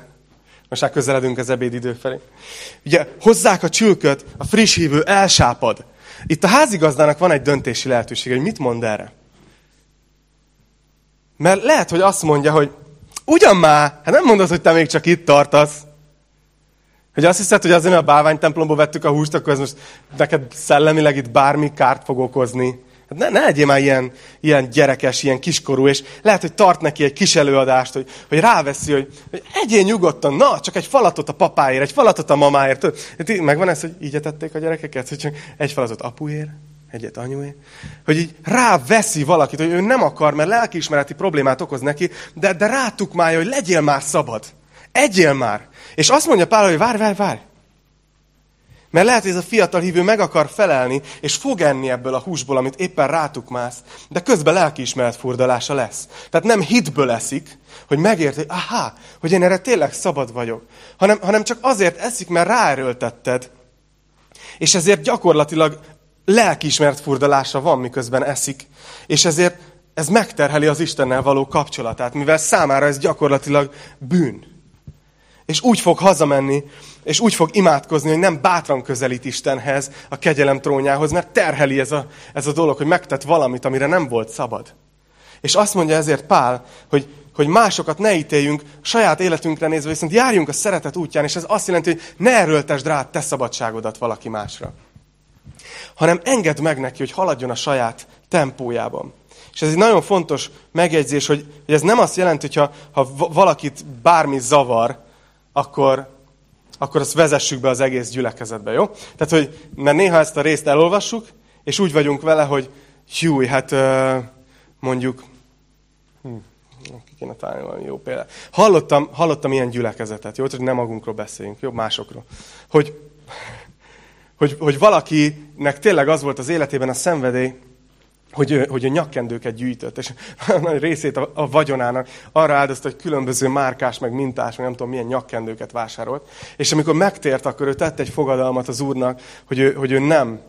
Most már közeledünk az ebédidő felé. Ugye hozzák a csülköt, a friss hívő elsápad. Itt a házigazdának van egy döntési lehetőség, hogy mit mond erre. Mert lehet, hogy azt mondja, hogy ugyan már, hát nem mondod, hogy te még csak itt tartasz. Hogy azt hiszed, hogy azért, a bálvány templomba vettük a húst, akkor ez most neked szellemileg itt bármi kárt fog okozni. Hát ne, ne legyél már ilyen, ilyen gyerekes, ilyen kiskorú, és lehet, hogy tart neki egy kis előadást, hogy, hogy ráveszi, hogy, hogy egyél nyugodtan, na, csak egy falatot a papáért, egy falatot a mamáért. Hát megvan ez, hogy így etették a gyerekeket, hogy csak egy falatot apuért, egyet anyuért. Hogy így ráveszi valakit, hogy ő nem akar, mert lelkiismereti problémát okoz neki, de, de rátukmálja, hogy legyél már szabad. Egyél már. És azt mondja Pál, hogy várj, várj, várj. Mert lehet, hogy ez a fiatal hívő meg akar felelni, és fog enni ebből a húsból, amit éppen rátuk mász, de közben lelkiismeret furdalása lesz. Tehát nem hitből eszik, hogy megérti, hogy aha, hogy én erre tényleg szabad vagyok, hanem, hanem csak azért eszik, mert ráerőltetted, és ezért gyakorlatilag lelkiismeret furdalása van, miközben eszik, és ezért ez megterheli az Istennel való kapcsolatát, mivel számára ez gyakorlatilag bűn. És úgy fog hazamenni, és úgy fog imádkozni, hogy nem bátran közelít Istenhez, a kegyelem trónjához, mert terheli ez a, ez a dolog, hogy megtett valamit, amire nem volt szabad. És azt mondja ezért Pál, hogy, hogy másokat ne ítéljünk saját életünkre nézve, viszont járjunk a szeretet útján, és ez azt jelenti, hogy ne erőltesd rá te szabadságodat valaki másra. Hanem engedd meg neki, hogy haladjon a saját tempójában. És ez egy nagyon fontos megjegyzés, hogy, hogy ez nem azt jelenti, hogy ha, ha valakit bármi zavar, akkor, akkor azt vezessük be az egész gyülekezetbe, jó? Tehát, hogy mert néha ezt a részt elolvassuk, és úgy vagyunk vele, hogy hű, hát mondjuk, hm, ki kéne találni valami jó példát. Hallottam, hallottam ilyen gyülekezetet, jó? hogy nem magunkról beszéljünk, jó? Másokról. Hogy, hogy, hogy valakinek tényleg az volt az életében a szenvedély, hogy, hogy a nyakkendőket gyűjtött, és nagy részét a, a vagyonának arra áldozta, hogy különböző márkás, meg mintás, meg nem tudom milyen nyakkendőket vásárolt. És amikor megtért, akkor ő tett egy fogadalmat az úrnak, hogy ő, hogy ő nem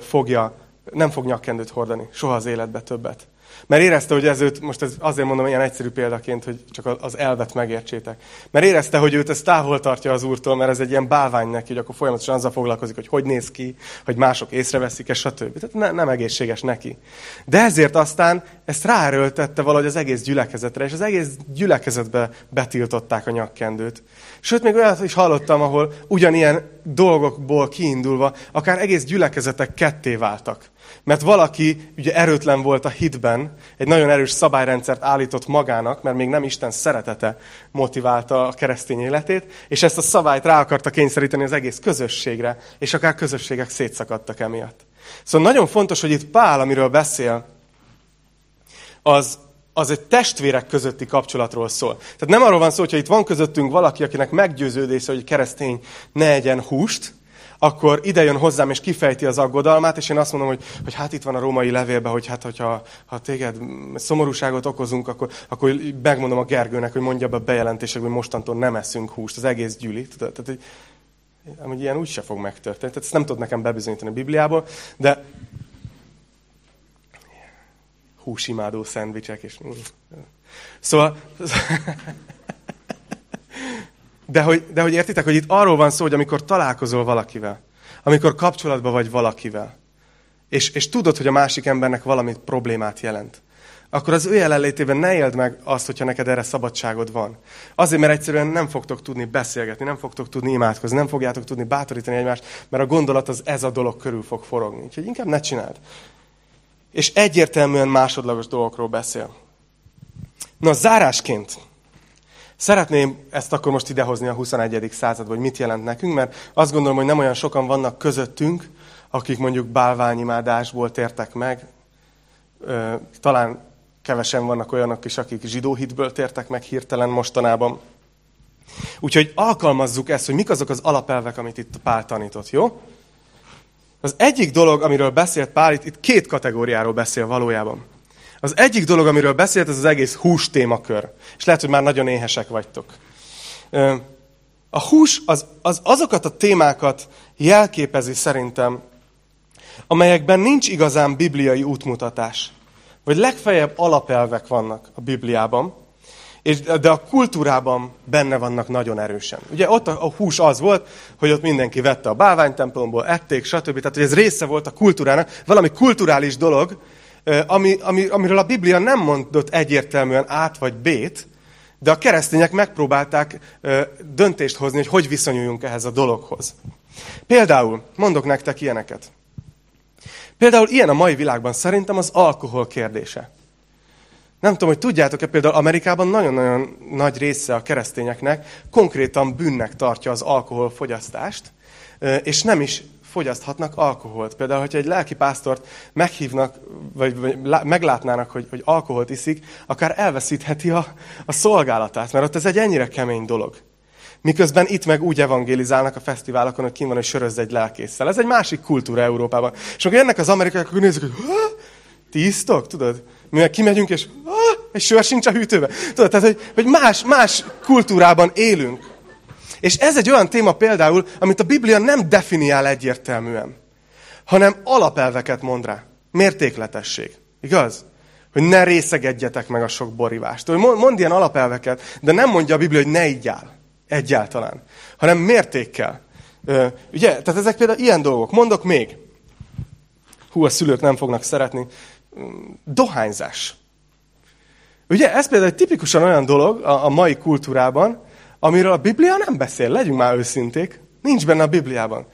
fogja, nem fog nyakkendőt hordani, soha az életbe többet. Mert érezte, hogy ez őt, most ez azért mondom ilyen egyszerű példaként, hogy csak az elvet megértsétek. Mert érezte, hogy őt ez távol tartja az úrtól, mert ez egy ilyen bálvány neki, hogy akkor folyamatosan azzal foglalkozik, hogy hogy néz ki, hogy mások észreveszik, és stb. Tehát ne, nem egészséges neki. De ezért aztán ezt ráerőltette valahogy az egész gyülekezetre, és az egész gyülekezetbe betiltották a nyakkendőt. Sőt, még olyat is hallottam, ahol ugyanilyen dolgokból kiindulva, akár egész gyülekezetek ketté váltak. Mert valaki ugye erőtlen volt a hitben, egy nagyon erős szabályrendszert állított magának, mert még nem Isten szeretete motiválta a keresztény életét, és ezt a szabályt rá akarta kényszeríteni az egész közösségre, és akár közösségek szétszakadtak emiatt. Szóval nagyon fontos, hogy itt Pál, amiről beszél, az, az egy testvérek közötti kapcsolatról szól. Tehát nem arról van szó, hogy itt van közöttünk valaki, akinek meggyőződése, hogy keresztény ne egyen húst, akkor ide jön hozzám, és kifejti az aggodalmát, és én azt mondom, hogy, hogy hát itt van a római levélben, hogy hát, hogyha ha téged szomorúságot okozunk, akkor, akkor megmondom a Gergőnek, hogy mondja be a bejelentések, hogy mostantól nem eszünk húst, az egész gyűli. Tehát, tehát hogy ilyen úgy se fog megtörténni. Tehát ezt nem tud nekem bebizonyítani a Bibliából, de húsimádó szendvicsek, és... Szóval... De hogy, de hogy értitek, hogy itt arról van szó, hogy amikor találkozol valakivel, amikor kapcsolatban vagy valakivel, és, és tudod, hogy a másik embernek valamit problémát jelent, akkor az ő jelenlétében ne éld meg azt, hogyha neked erre szabadságod van. Azért, mert egyszerűen nem fogtok tudni beszélgetni, nem fogtok tudni imádkozni, nem fogjátok tudni bátorítani egymást, mert a gondolat az ez a dolog körül fog forogni. Úgyhogy inkább ne csináld. És egyértelműen másodlagos dolgokról beszél. Na, zárásként Szeretném ezt akkor most idehozni a 21. századba, hogy mit jelent nekünk, mert azt gondolom, hogy nem olyan sokan vannak közöttünk, akik mondjuk bálványimádásból tértek meg. Talán kevesen vannak olyanok is, akik zsidó hitből tértek meg hirtelen mostanában. Úgyhogy alkalmazzuk ezt, hogy mik azok az alapelvek, amit itt Pál tanított, jó? Az egyik dolog, amiről beszélt Pál, itt, itt két kategóriáról beszél valójában. Az egyik dolog, amiről beszélt, ez az egész hús témakör. És lehet, hogy már nagyon éhesek vagytok. A hús az, az azokat a témákat jelképezi szerintem, amelyekben nincs igazán bibliai útmutatás. Vagy legfeljebb alapelvek vannak a Bibliában, és, de a kultúrában benne vannak nagyon erősen. Ugye ott a, a hús az volt, hogy ott mindenki vette a bálványtemplomból, ették, stb. Tehát, hogy ez része volt a kultúrának, valami kulturális dolog, ami, ami, amiről a Biblia nem mondott egyértelműen át vagy bét, de a keresztények megpróbálták döntést hozni, hogy hogy viszonyuljunk ehhez a dologhoz. Például, mondok nektek ilyeneket. Például ilyen a mai világban szerintem az alkohol kérdése. Nem tudom, hogy tudjátok-e, például Amerikában nagyon-nagyon nagy része a keresztényeknek konkrétan bűnnek tartja az alkoholfogyasztást, és nem is fogyaszthatnak alkoholt. Például, hogyha egy lelkipásztort meghívnak, vagy, meglátnának, hogy, hogy alkoholt iszik, akár elveszítheti a, a szolgálatát, mert ott ez egy ennyire kemény dolog. Miközben itt meg úgy evangélizálnak a fesztiválokon, hogy kim van, hogy sörözz egy lelkészsel. Ez egy másik kultúra Európában. És akkor jönnek az amerikaiak, akkor nézik, hogy ti isztok, tudod? Mi meg kimegyünk, és egy sör sincs a hűtőben. Tudod, tehát, hogy, hogy más, más kultúrában élünk. És ez egy olyan téma például, amit a Biblia nem definiál egyértelműen, hanem alapelveket mond rá. Mértékletesség. Igaz? Hogy ne részegedjetek meg a sok borivást. Mond ilyen alapelveket, de nem mondja a Biblia, hogy ne igyál. Egyáltalán. Hanem mértékkel. Ugye? Tehát ezek például ilyen dolgok. Mondok még. Hú, a szülők nem fognak szeretni. Dohányzás. Ugye ez például egy tipikusan olyan dolog a, a mai kultúrában, amiről a Biblia nem beszél, legyünk már őszinték. Nincs benne a Bibliában.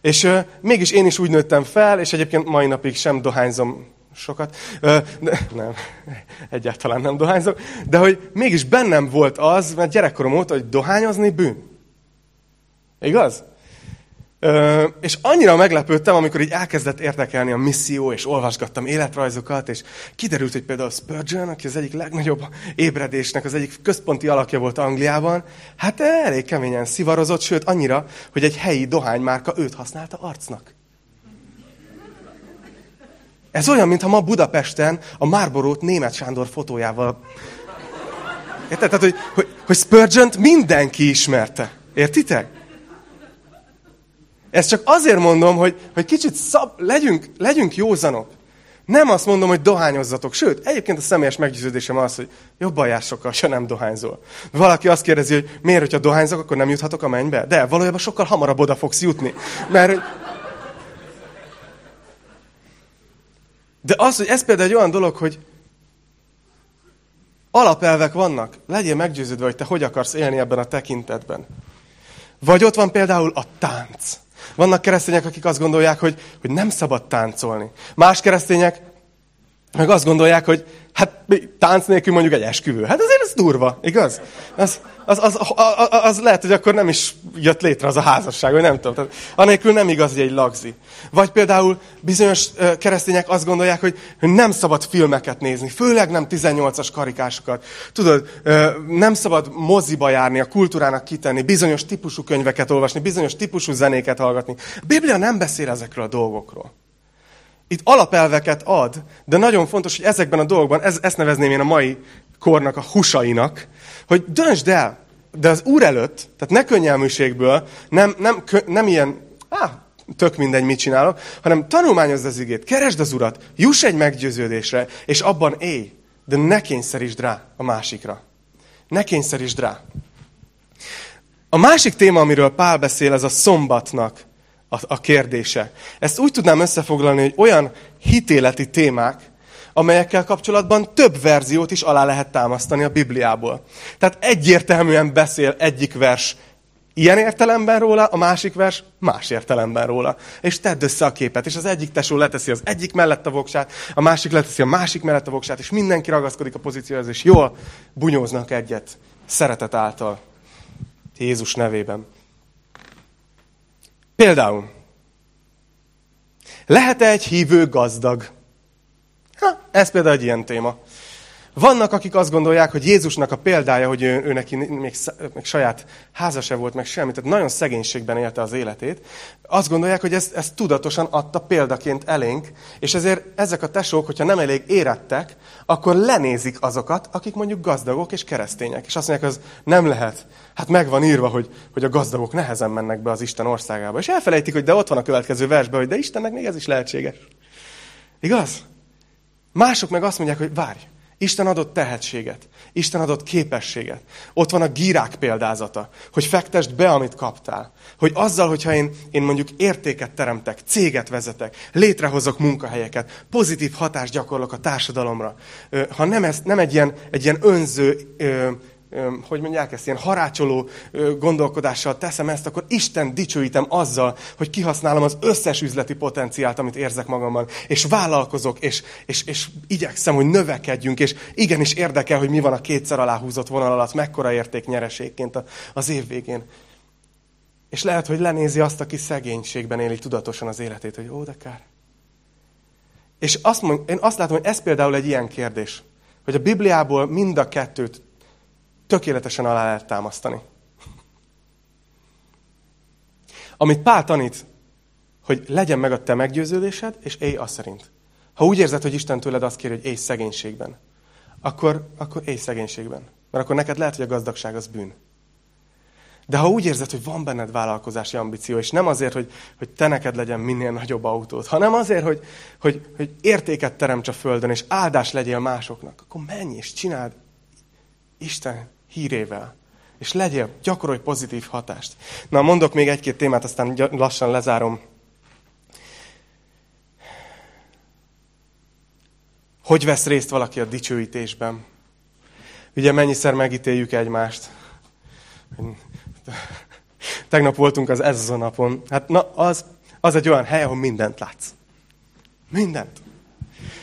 És uh, mégis én is úgy nőttem fel, és egyébként mai napig sem dohányzom sokat. Uh, de, nem, egyáltalán nem dohányzok. De hogy mégis bennem volt az, mert gyerekkorom óta, hogy dohányozni bűn. Igaz? És annyira meglepődtem, amikor így elkezdett érdekelni a misszió, és olvasgattam életrajzokat, és kiderült, hogy például Spurgeon, aki az egyik legnagyobb ébredésnek az egyik központi alakja volt Angliában, hát elég keményen szivarozott, sőt annyira, hogy egy helyi dohánymárka őt használta arcnak. Ez olyan, mintha ma Budapesten a Márborót német Sándor fotójával... Érted? Tehát, hogy, hogy, hogy spurgeon mindenki ismerte. Értitek? Ezt csak azért mondom, hogy, hogy kicsit szab, legyünk, legyünk józanok. Nem azt mondom, hogy dohányozzatok. Sőt, egyébként a személyes meggyőződésem az, hogy jobban jár sokkal, ha nem dohányzol. Valaki azt kérdezi, hogy miért, hogyha dohányzok, akkor nem juthatok a mennybe? De valójában sokkal hamarabb oda fogsz jutni. Mert... De az, hogy ez például egy olyan dolog, hogy alapelvek vannak. Legyél meggyőződve, hogy te hogy akarsz élni ebben a tekintetben. Vagy ott van például a tánc. Vannak keresztények, akik azt gondolják, hogy, hogy nem szabad táncolni. Más keresztények meg azt gondolják, hogy hát tánc nélkül mondjuk egy esküvő. Hát azért ez durva, igaz? Az, az, az, az, az lehet, hogy akkor nem is jött létre az a házasság, vagy nem tudom. Tehát, anélkül nem igaz, hogy egy lagzi. Vagy például bizonyos keresztények azt gondolják, hogy nem szabad filmeket nézni, főleg nem 18-as karikásokat. Tudod, nem szabad moziba járni, a kultúrának kitenni, bizonyos típusú könyveket olvasni, bizonyos típusú zenéket hallgatni. A Biblia nem beszél ezekről a dolgokról. Itt alapelveket ad, de nagyon fontos, hogy ezekben a dolgokban, ez, ezt nevezném én a mai kornak a husainak, hogy döntsd el, de az Úr előtt, tehát ne könnyelműségből, nem, nem, nem ilyen, á, tök mindegy, mit csinálok, hanem tanulmányozd az igét, keresd az Urat, juss egy meggyőződésre, és abban élj, de ne kényszerítsd rá a másikra. Ne kényszerítsd rá. A másik téma, amiről Pál beszél, ez a szombatnak a, a kérdése. Ezt úgy tudnám összefoglalni, hogy olyan hitéleti témák, amelyekkel kapcsolatban több verziót is alá lehet támasztani a Bibliából. Tehát egyértelműen beszél egyik vers ilyen értelemben róla, a másik vers más értelemben róla. És tedd össze a képet, és az egyik tesó leteszi az egyik mellett a voksát, a másik leteszi a másik mellett a voksát, és mindenki ragaszkodik a pozícióhoz, és jól bunyóznak egyet szeretet által. Jézus nevében. Például, lehet-e egy hívő gazdag? Ha, ez például egy ilyen téma. Vannak, akik azt gondolják, hogy Jézusnak a példája, hogy ő, ő neki még, még saját háza se volt, meg semmit, tehát nagyon szegénységben élte az életét, azt gondolják, hogy ezt, ezt tudatosan adta példaként elénk, és ezért ezek a tesók, hogyha nem elég érettek, akkor lenézik azokat, akik mondjuk gazdagok és keresztények. És azt mondják, az nem lehet. Hát meg van írva, hogy, hogy a gazdagok nehezen mennek be az Isten országába. És elfelejtik, hogy de ott van a következő versben, hogy de Istennek még ez is lehetséges. Igaz? Mások meg azt mondják, hogy várj, Isten adott tehetséget. Isten adott képességet. Ott van a gírák példázata, hogy fektest be, amit kaptál. Hogy azzal, hogyha én, én mondjuk értéket teremtek, céget vezetek, létrehozok munkahelyeket, pozitív hatást gyakorlok a társadalomra, ha nem, ez, nem egy, ilyen, egy ilyen önző hogy mondják ezt, ilyen harácsoló gondolkodással teszem ezt, akkor Isten dicsőítem azzal, hogy kihasználom az összes üzleti potenciált, amit érzek magamban, és vállalkozok, és, és, és igyekszem, hogy növekedjünk, és igenis érdekel, hogy mi van a kétszer aláhúzott vonal alatt, mekkora érték nyereségként az év végén. És lehet, hogy lenézi azt, aki szegénységben éli tudatosan az életét, hogy ó, de kár. És azt mond, én azt látom, hogy ez például egy ilyen kérdés, hogy a Bibliából mind a kettőt tökéletesen alá lehet támasztani. Amit Pál tanít, hogy legyen meg a te meggyőződésed, és élj azt szerint. Ha úgy érzed, hogy Isten tőled azt kér, hogy élj szegénységben, akkor, akkor élj szegénységben. Mert akkor neked lehet, hogy a gazdagság az bűn. De ha úgy érzed, hogy van benned vállalkozási ambíció, és nem azért, hogy, hogy te neked legyen minél nagyobb autót, hanem azért, hogy, hogy, hogy értéket teremts a Földön, és áldás legyél másoknak, akkor menj és csináld Isten hírével. És legyél, gyakorolj pozitív hatást. Na, mondok még egy-két témát, aztán lassan lezárom. Hogy vesz részt valaki a dicsőítésben? Ugye mennyiszer megítéljük egymást. Tegnap voltunk az ez a napon. Hát na, az, az egy olyan hely, ahol mindent látsz. Mindent.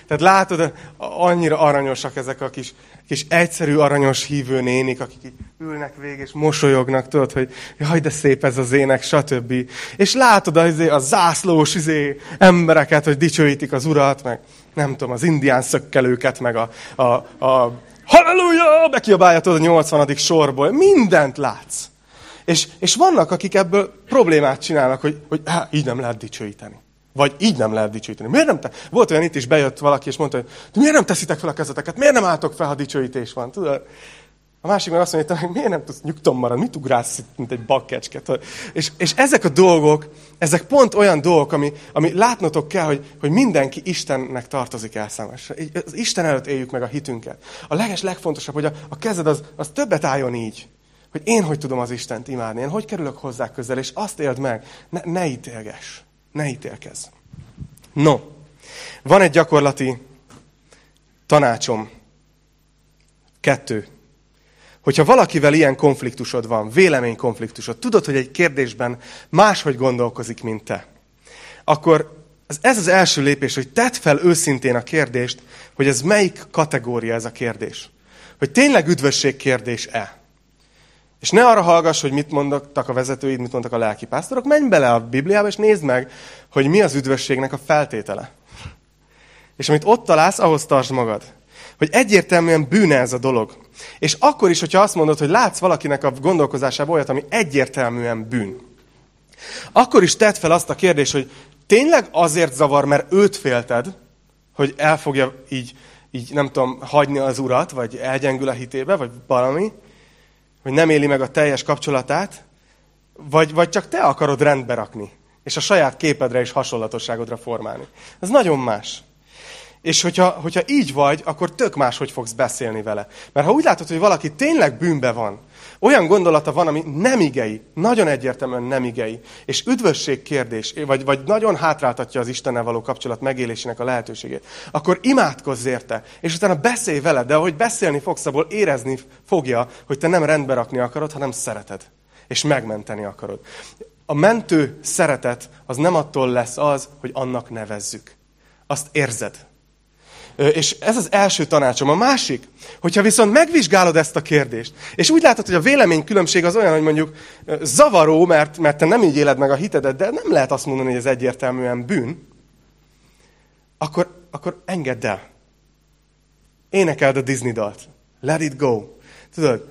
Tehát látod, annyira aranyosak ezek a kis, kis egyszerű aranyos hívő nénik, akik így ülnek végig és mosolyognak, tudod, hogy jaj, de szép ez az ének, stb. És látod az, a zászlós izé, embereket, hogy dicsőítik az urat, meg nem tudom, az indián szökkelőket, meg a, a, a halleluja, bekiabálja tudod a 80. sorból. Mindent látsz. És, és vannak, akik ebből problémát csinálnak, hogy, hogy há, így nem lehet dicsőíteni. Vagy így nem lehet dicsőíteni. Miért nem te? Volt olyan itt is, bejött valaki, és mondta, hogy miért nem teszitek fel a kezeteket? Miért nem álltok fel, ha dicsőítés van? Tudod? A másik meg azt mondja, hogy miért nem tudsz nyugton maradni, mit ugrálsz mint egy bakkecske? És, és ezek a dolgok, ezek pont olyan dolgok, ami, ami látnotok kell, hogy, hogy mindenki Istennek tartozik elszámásra. Az Isten előtt éljük meg a hitünket. A leges, legfontosabb, hogy a, a kezed az, az többet álljon így. Hogy én hogy tudom az Istent imádni, én hogy kerülök hozzá közel, és azt éld meg, ne, ne ítélges, ne ítélkezz. No, van egy gyakorlati tanácsom. Kettő. Hogyha valakivel ilyen konfliktusod van, véleménykonfliktusod, tudod, hogy egy kérdésben máshogy gondolkozik, mint te, akkor ez az első lépés, hogy tedd fel őszintén a kérdést, hogy ez melyik kategória ez a kérdés. Hogy tényleg üdvösség kérdés-e? És ne arra hallgass, hogy mit mondtak a vezetőid, mit mondtak a lelkipásztorok, menj bele a Bibliába, és nézd meg, hogy mi az üdvösségnek a feltétele. És amit ott találsz, ahhoz tartsd magad. Hogy egyértelműen bűne ez a dolog. És akkor is, hogyha azt mondod, hogy látsz valakinek a gondolkozásában olyat, ami egyértelműen bűn. Akkor is tedd fel azt a kérdést, hogy tényleg azért zavar, mert őt félted, hogy el fogja így, így nem tudom, hagyni az urat, vagy elgyengül a hitébe, vagy valami, hogy nem éli meg a teljes kapcsolatát, vagy, vagy csak te akarod rendbe rakni, és a saját képedre és hasonlatosságodra formálni. Ez nagyon más. És hogyha, hogyha így vagy, akkor tök más, hogy fogsz beszélni vele. Mert ha úgy látod, hogy valaki tényleg bűnbe van, olyan gondolata van, ami nem igei, nagyon egyértelműen nem igei, és üdvösség kérdés, vagy, vagy nagyon hátráltatja az Istennel való kapcsolat megélésének a lehetőségét, akkor imádkozz érte, és utána beszélj vele, de ahogy beszélni fogsz, abból érezni fogja, hogy te nem rendbe rakni akarod, hanem szereted, és megmenteni akarod. A mentő szeretet az nem attól lesz az, hogy annak nevezzük. Azt érzed. És ez az első tanácsom. A másik, hogyha viszont megvizsgálod ezt a kérdést, és úgy látod, hogy a véleménykülönbség az olyan, hogy mondjuk zavaró, mert, mert te nem így éled meg a hitedet, de nem lehet azt mondani, hogy ez egyértelműen bűn, akkor, akkor engedd el. Énekeld a Disney dalt. Let it go. Tudod?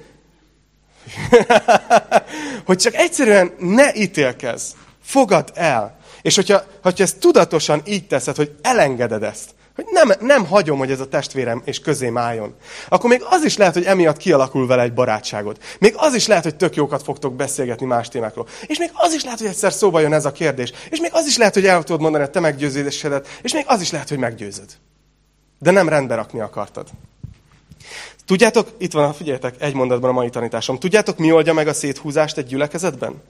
hogy csak egyszerűen ne ítélkezz. Fogad el. És hogyha, hogyha ezt tudatosan így teszed, hogy elengeded ezt, hogy nem, nem hagyom, hogy ez a testvérem és közém álljon. Akkor még az is lehet, hogy emiatt kialakul vele egy barátságod. Még az is lehet, hogy tök jókat fogtok beszélgetni más témákról. És még az is lehet, hogy egyszer szóba jön ez a kérdés. És még az is lehet, hogy el tudod mondani a te meggyőzésedet. És még az is lehet, hogy meggyőzöd. De nem rendbe rakni akartad. Tudjátok, itt van, figyeljetek, egy mondatban a mai tanításom. Tudjátok, mi oldja meg a széthúzást egy gyülekezetben?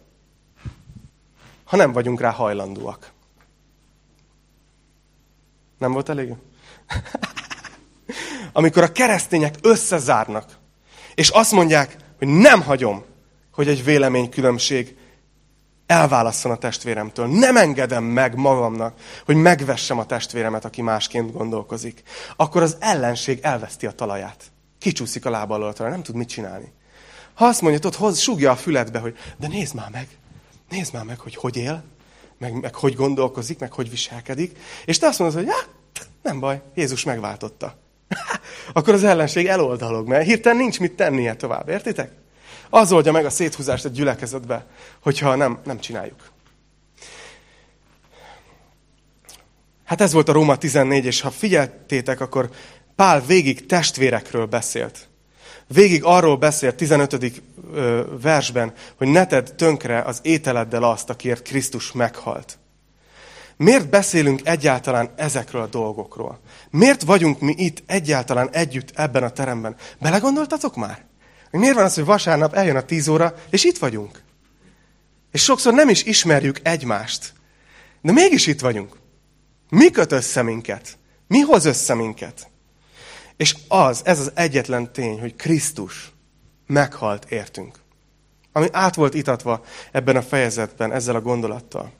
Ha nem vagyunk rá hajlandóak. Nem volt elég? Amikor a keresztények összezárnak, és azt mondják, hogy nem hagyom, hogy egy véleménykülönbség elválasszon a testvéremtől. Nem engedem meg magamnak, hogy megvessem a testvéremet, aki másként gondolkozik. Akkor az ellenség elveszti a talaját. Kicsúszik a lába alól, nem tud mit csinálni. Ha azt mondja, tudod, hoz, súgja a füledbe, hogy de nézd már meg, nézd már meg, hogy hogy él, meg, meg hogy gondolkozik, meg hogy viselkedik, és te azt mondod, hogy hát, nem baj, Jézus megváltotta. Akkor az ellenség eloldalog, mert hirtelen nincs mit tennie tovább, értitek? Az oldja meg a széthúzást egy gyülekezetbe, hogyha nem, nem csináljuk. Hát ez volt a Róma 14, és ha figyeltétek, akkor Pál végig testvérekről beszélt. Végig arról beszélt 15. versben, hogy ne tedd tönkre az ételeddel azt, akiért Krisztus meghalt. Miért beszélünk egyáltalán ezekről a dolgokról? Miért vagyunk mi itt egyáltalán együtt ebben a teremben? Belegondoltatok már? Miért van az, hogy vasárnap eljön a tíz óra, és itt vagyunk? És sokszor nem is ismerjük egymást. De mégis itt vagyunk. Mi köt össze minket? Mi hoz össze minket? És az, ez az egyetlen tény, hogy Krisztus meghalt értünk. Ami át volt itatva ebben a fejezetben, ezzel a gondolattal.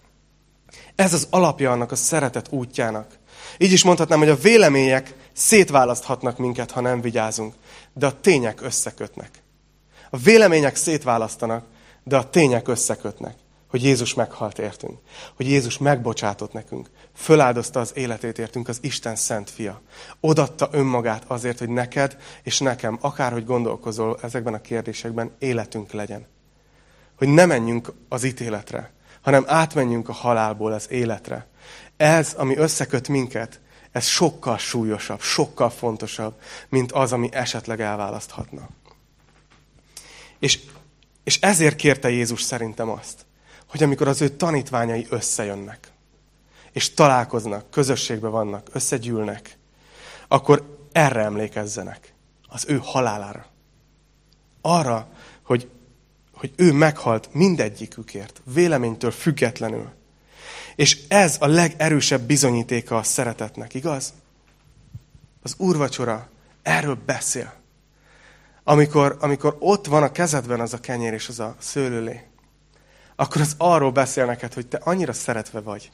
Ez az alapja annak a szeretet útjának. Így is mondhatnám, hogy a vélemények szétválaszthatnak minket, ha nem vigyázunk, de a tények összekötnek. A vélemények szétválasztanak, de a tények összekötnek hogy Jézus meghalt értünk, hogy Jézus megbocsátott nekünk, föláldozta az életét értünk, az Isten szent fia. Odatta önmagát azért, hogy neked és nekem, akárhogy gondolkozol ezekben a kérdésekben, életünk legyen. Hogy ne menjünk az ítéletre, hanem átmenjünk a halálból az életre. Ez, ami összeköt minket, ez sokkal súlyosabb, sokkal fontosabb, mint az, ami esetleg elválaszthatna. És, és ezért kérte Jézus szerintem azt, hogy amikor az ő tanítványai összejönnek, és találkoznak, közösségben vannak, összegyűlnek, akkor erre emlékezzenek, az ő halálára. Arra, hogy, hogy ő meghalt mindegyikükért, véleménytől függetlenül. És ez a legerősebb bizonyítéka a szeretetnek, igaz? Az úrvacsora erről beszél. Amikor, amikor ott van a kezedben az a kenyér és az a szőlőlé, akkor az arról beszél neked, hogy te annyira szeretve vagy.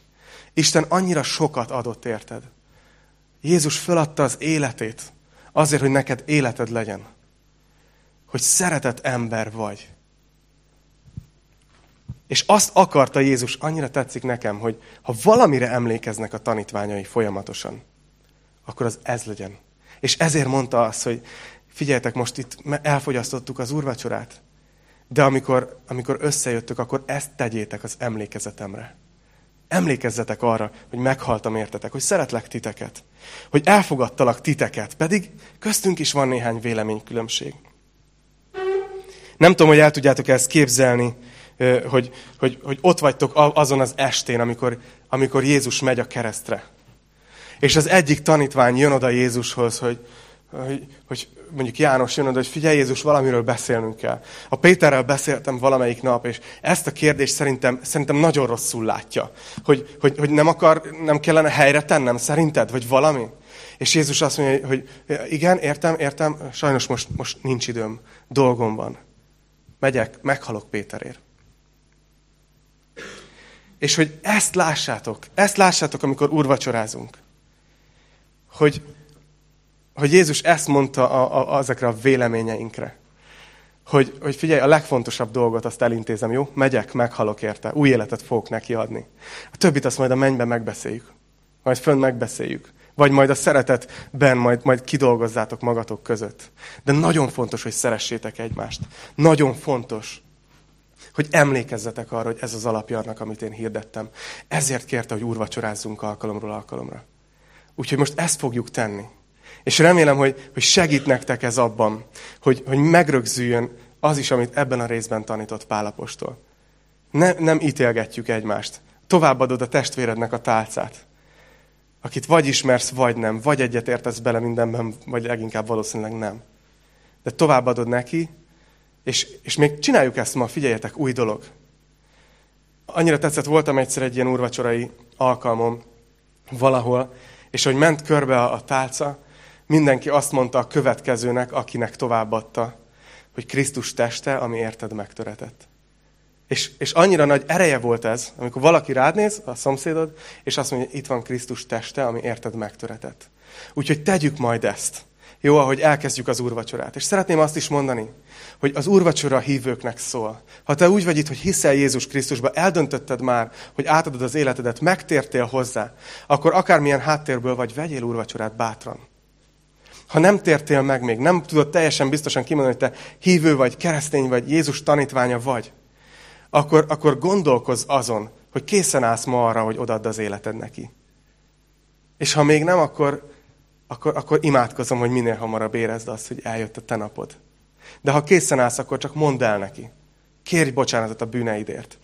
Isten annyira sokat adott érted. Jézus föladta az életét azért, hogy neked életed legyen. Hogy szeretett ember vagy. És azt akarta Jézus, annyira tetszik nekem, hogy ha valamire emlékeznek a tanítványai folyamatosan, akkor az ez legyen. És ezért mondta azt, hogy figyeljetek, most itt elfogyasztottuk az úrvacsorát, de amikor, amikor összejöttök, akkor ezt tegyétek az emlékezetemre. Emlékezzetek arra, hogy meghaltam értetek, hogy szeretlek titeket, hogy elfogadtalak titeket, pedig köztünk is van néhány véleménykülönbség. Nem tudom, hogy el tudjátok ezt képzelni, hogy, hogy, hogy ott vagytok azon az estén, amikor, amikor Jézus megy a keresztre. És az egyik tanítvány jön oda Jézushoz, hogy, hogy, hogy mondjuk János jön oda, hogy figyelj Jézus, valamiről beszélnünk kell. A Péterrel beszéltem valamelyik nap, és ezt a kérdést szerintem, szerintem nagyon rosszul látja. Hogy, hogy, hogy nem akar, nem kellene helyre tennem, szerinted, vagy valami? És Jézus azt mondja, hogy igen, értem, értem, sajnos most, most nincs időm, dolgom van. Megyek, meghalok Péterért. És hogy ezt lássátok, ezt lássátok, amikor úrvacsorázunk. Hogy, hogy Jézus ezt mondta a, a, ezekre a véleményeinkre. Hogy, hogy figyelj, a legfontosabb dolgot azt elintézem, jó? Megyek, meghalok érte, új életet fogok neki adni. A többit azt majd a mennyben megbeszéljük. Majd fönn megbeszéljük. Vagy majd a szeretetben majd, majd kidolgozzátok magatok között. De nagyon fontos, hogy szeressétek egymást. Nagyon fontos, hogy emlékezzetek arra, hogy ez az alapja annak, amit én hirdettem. Ezért kérte, hogy úrvacsorázzunk alkalomról alkalomra. Úgyhogy most ezt fogjuk tenni. És remélem, hogy, hogy segít nektek ez abban, hogy, hogy megrögzüljön az is, amit ebben a részben tanított Pálapostól. Ne, nem ítélgetjük egymást. Továbbadod a testvérednek a tálcát. Akit vagy ismersz, vagy nem. Vagy egyet értesz bele mindenben, vagy leginkább valószínűleg nem. De továbbadod neki, és, és még csináljuk ezt ma, figyeljetek, új dolog. Annyira tetszett, voltam egyszer egy ilyen úrvacsorai alkalmom valahol, és hogy ment körbe a, a tálca, mindenki azt mondta a következőnek, akinek továbbadta, hogy Krisztus teste, ami érted megtöretett. És, és annyira nagy ereje volt ez, amikor valaki rád néz, a szomszédod, és azt mondja, itt van Krisztus teste, ami érted megtöretett. Úgyhogy tegyük majd ezt. Jó, ahogy elkezdjük az úrvacsorát. És szeretném azt is mondani, hogy az úrvacsora hívőknek szól. Ha te úgy vagy itt, hogy hiszel Jézus Krisztusba, eldöntötted már, hogy átadod az életedet, megtértél hozzá, akkor akármilyen háttérből vagy, vegyél úrvacsorát bátran. Ha nem tértél meg még, nem tudod teljesen biztosan kimondani, hogy te hívő vagy, keresztény vagy, Jézus tanítványa vagy, akkor, akkor gondolkozz azon, hogy készen állsz ma arra, hogy odadd az életed neki. És ha még nem, akkor, akkor, akkor imádkozom, hogy minél hamarabb érezd azt, hogy eljött a te napod. De ha készen állsz, akkor csak mondd el neki. Kérj bocsánatot a bűneidért.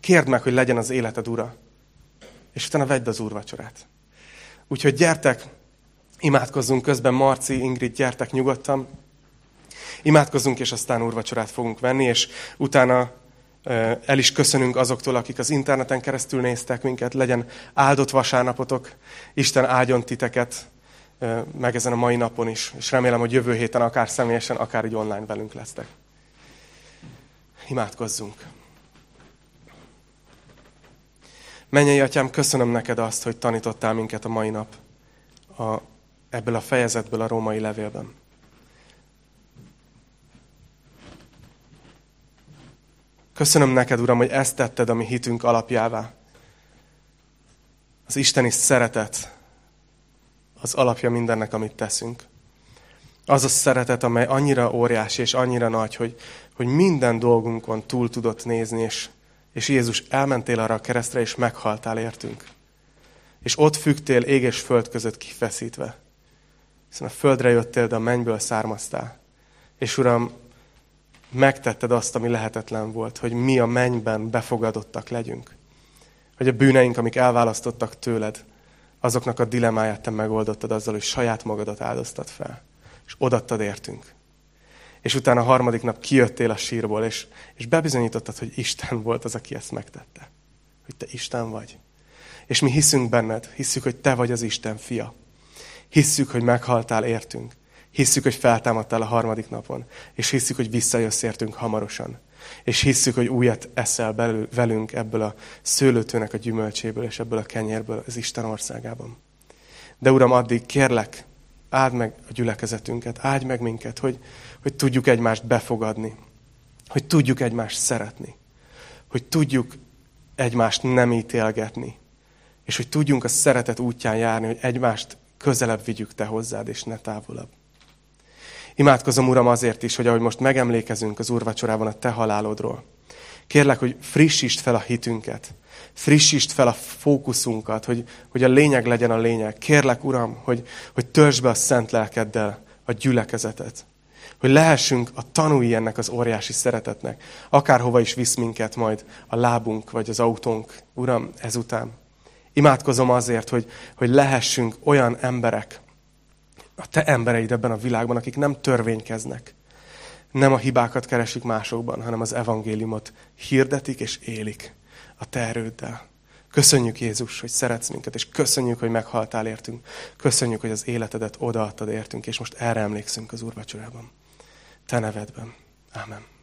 Kérd meg, hogy legyen az életed ura. És utána vedd az úrvacsorát. Úgyhogy gyertek, imádkozzunk közben, Marci, Ingrid, gyertek nyugodtan. Imádkozzunk, és aztán úrvacsorát fogunk venni, és utána el is köszönünk azoktól, akik az interneten keresztül néztek minket. Legyen áldott vasárnapotok, Isten áldjon titeket, meg ezen a mai napon is. És remélem, hogy jövő héten akár személyesen, akár így online velünk lesztek. Imádkozzunk! Mennyei atyám, köszönöm neked azt, hogy tanítottál minket a mai nap a, ebből a fejezetből a római levélben. Köszönöm neked, Uram, hogy ezt tetted a mi hitünk alapjává. Az isteni szeretet az alapja mindennek, amit teszünk. Az a szeretet, amely annyira óriási és annyira nagy, hogy, hogy minden dolgunkon túl tudott nézni, és, és Jézus elmentél arra a keresztre, és meghaltál értünk. És ott fügtél ég és föld között kifeszítve. Hiszen a földre jöttél, de a mennyből származtál. És Uram, megtetted azt, ami lehetetlen volt, hogy mi a mennyben befogadottak legyünk. Hogy a bűneink, amik elválasztottak tőled, azoknak a dilemáját te megoldottad azzal, hogy saját magadat áldoztad fel. És odattad értünk. És utána a harmadik nap kijöttél a sírból, és, és bebizonyítottad, hogy Isten volt az, aki ezt megtette. Hogy te Isten vagy. És mi hiszünk benned, hiszük, hogy te vagy az Isten fia. Hisszük, hogy meghaltál értünk. Hisszük, hogy feltámadtál a harmadik napon. És hisszük, hogy visszajössz értünk hamarosan. És hisszük, hogy újat eszel belül, velünk ebből a szőlőtőnek a gyümölcséből, és ebből a kenyérből az Isten országában. De Uram, addig kérlek, áld meg a gyülekezetünket, áld meg minket, hogy, hogy tudjuk egymást befogadni, hogy tudjuk egymást szeretni, hogy tudjuk egymást nem ítélgetni, és hogy tudjunk a szeretet útján járni, hogy egymást közelebb vigyük Te hozzád, és ne távolabb. Imádkozom, Uram, azért is, hogy ahogy most megemlékezünk az úrvacsorában a Te halálodról, kérlek, hogy frissítsd fel a hitünket, frissítsd fel a fókuszunkat, hogy, hogy a lényeg legyen a lényeg. Kérlek, Uram, hogy, hogy törzsd be a szent lelkeddel a gyülekezetet. Hogy lehessünk a tanúi ennek az óriási szeretetnek. Akárhova is visz minket majd a lábunk vagy az autónk, Uram, ezután. Imádkozom azért, hogy, hogy lehessünk olyan emberek, a te embereid ebben a világban, akik nem törvénykeznek. Nem a hibákat keresik másokban, hanem az evangéliumot hirdetik és élik a te erőddel. Köszönjük Jézus, hogy szeretsz minket, és köszönjük, hogy meghaltál értünk. Köszönjük, hogy az életedet odaadtad értünk, és most erre emlékszünk az úrvacsorában. Te nevedben. Amen.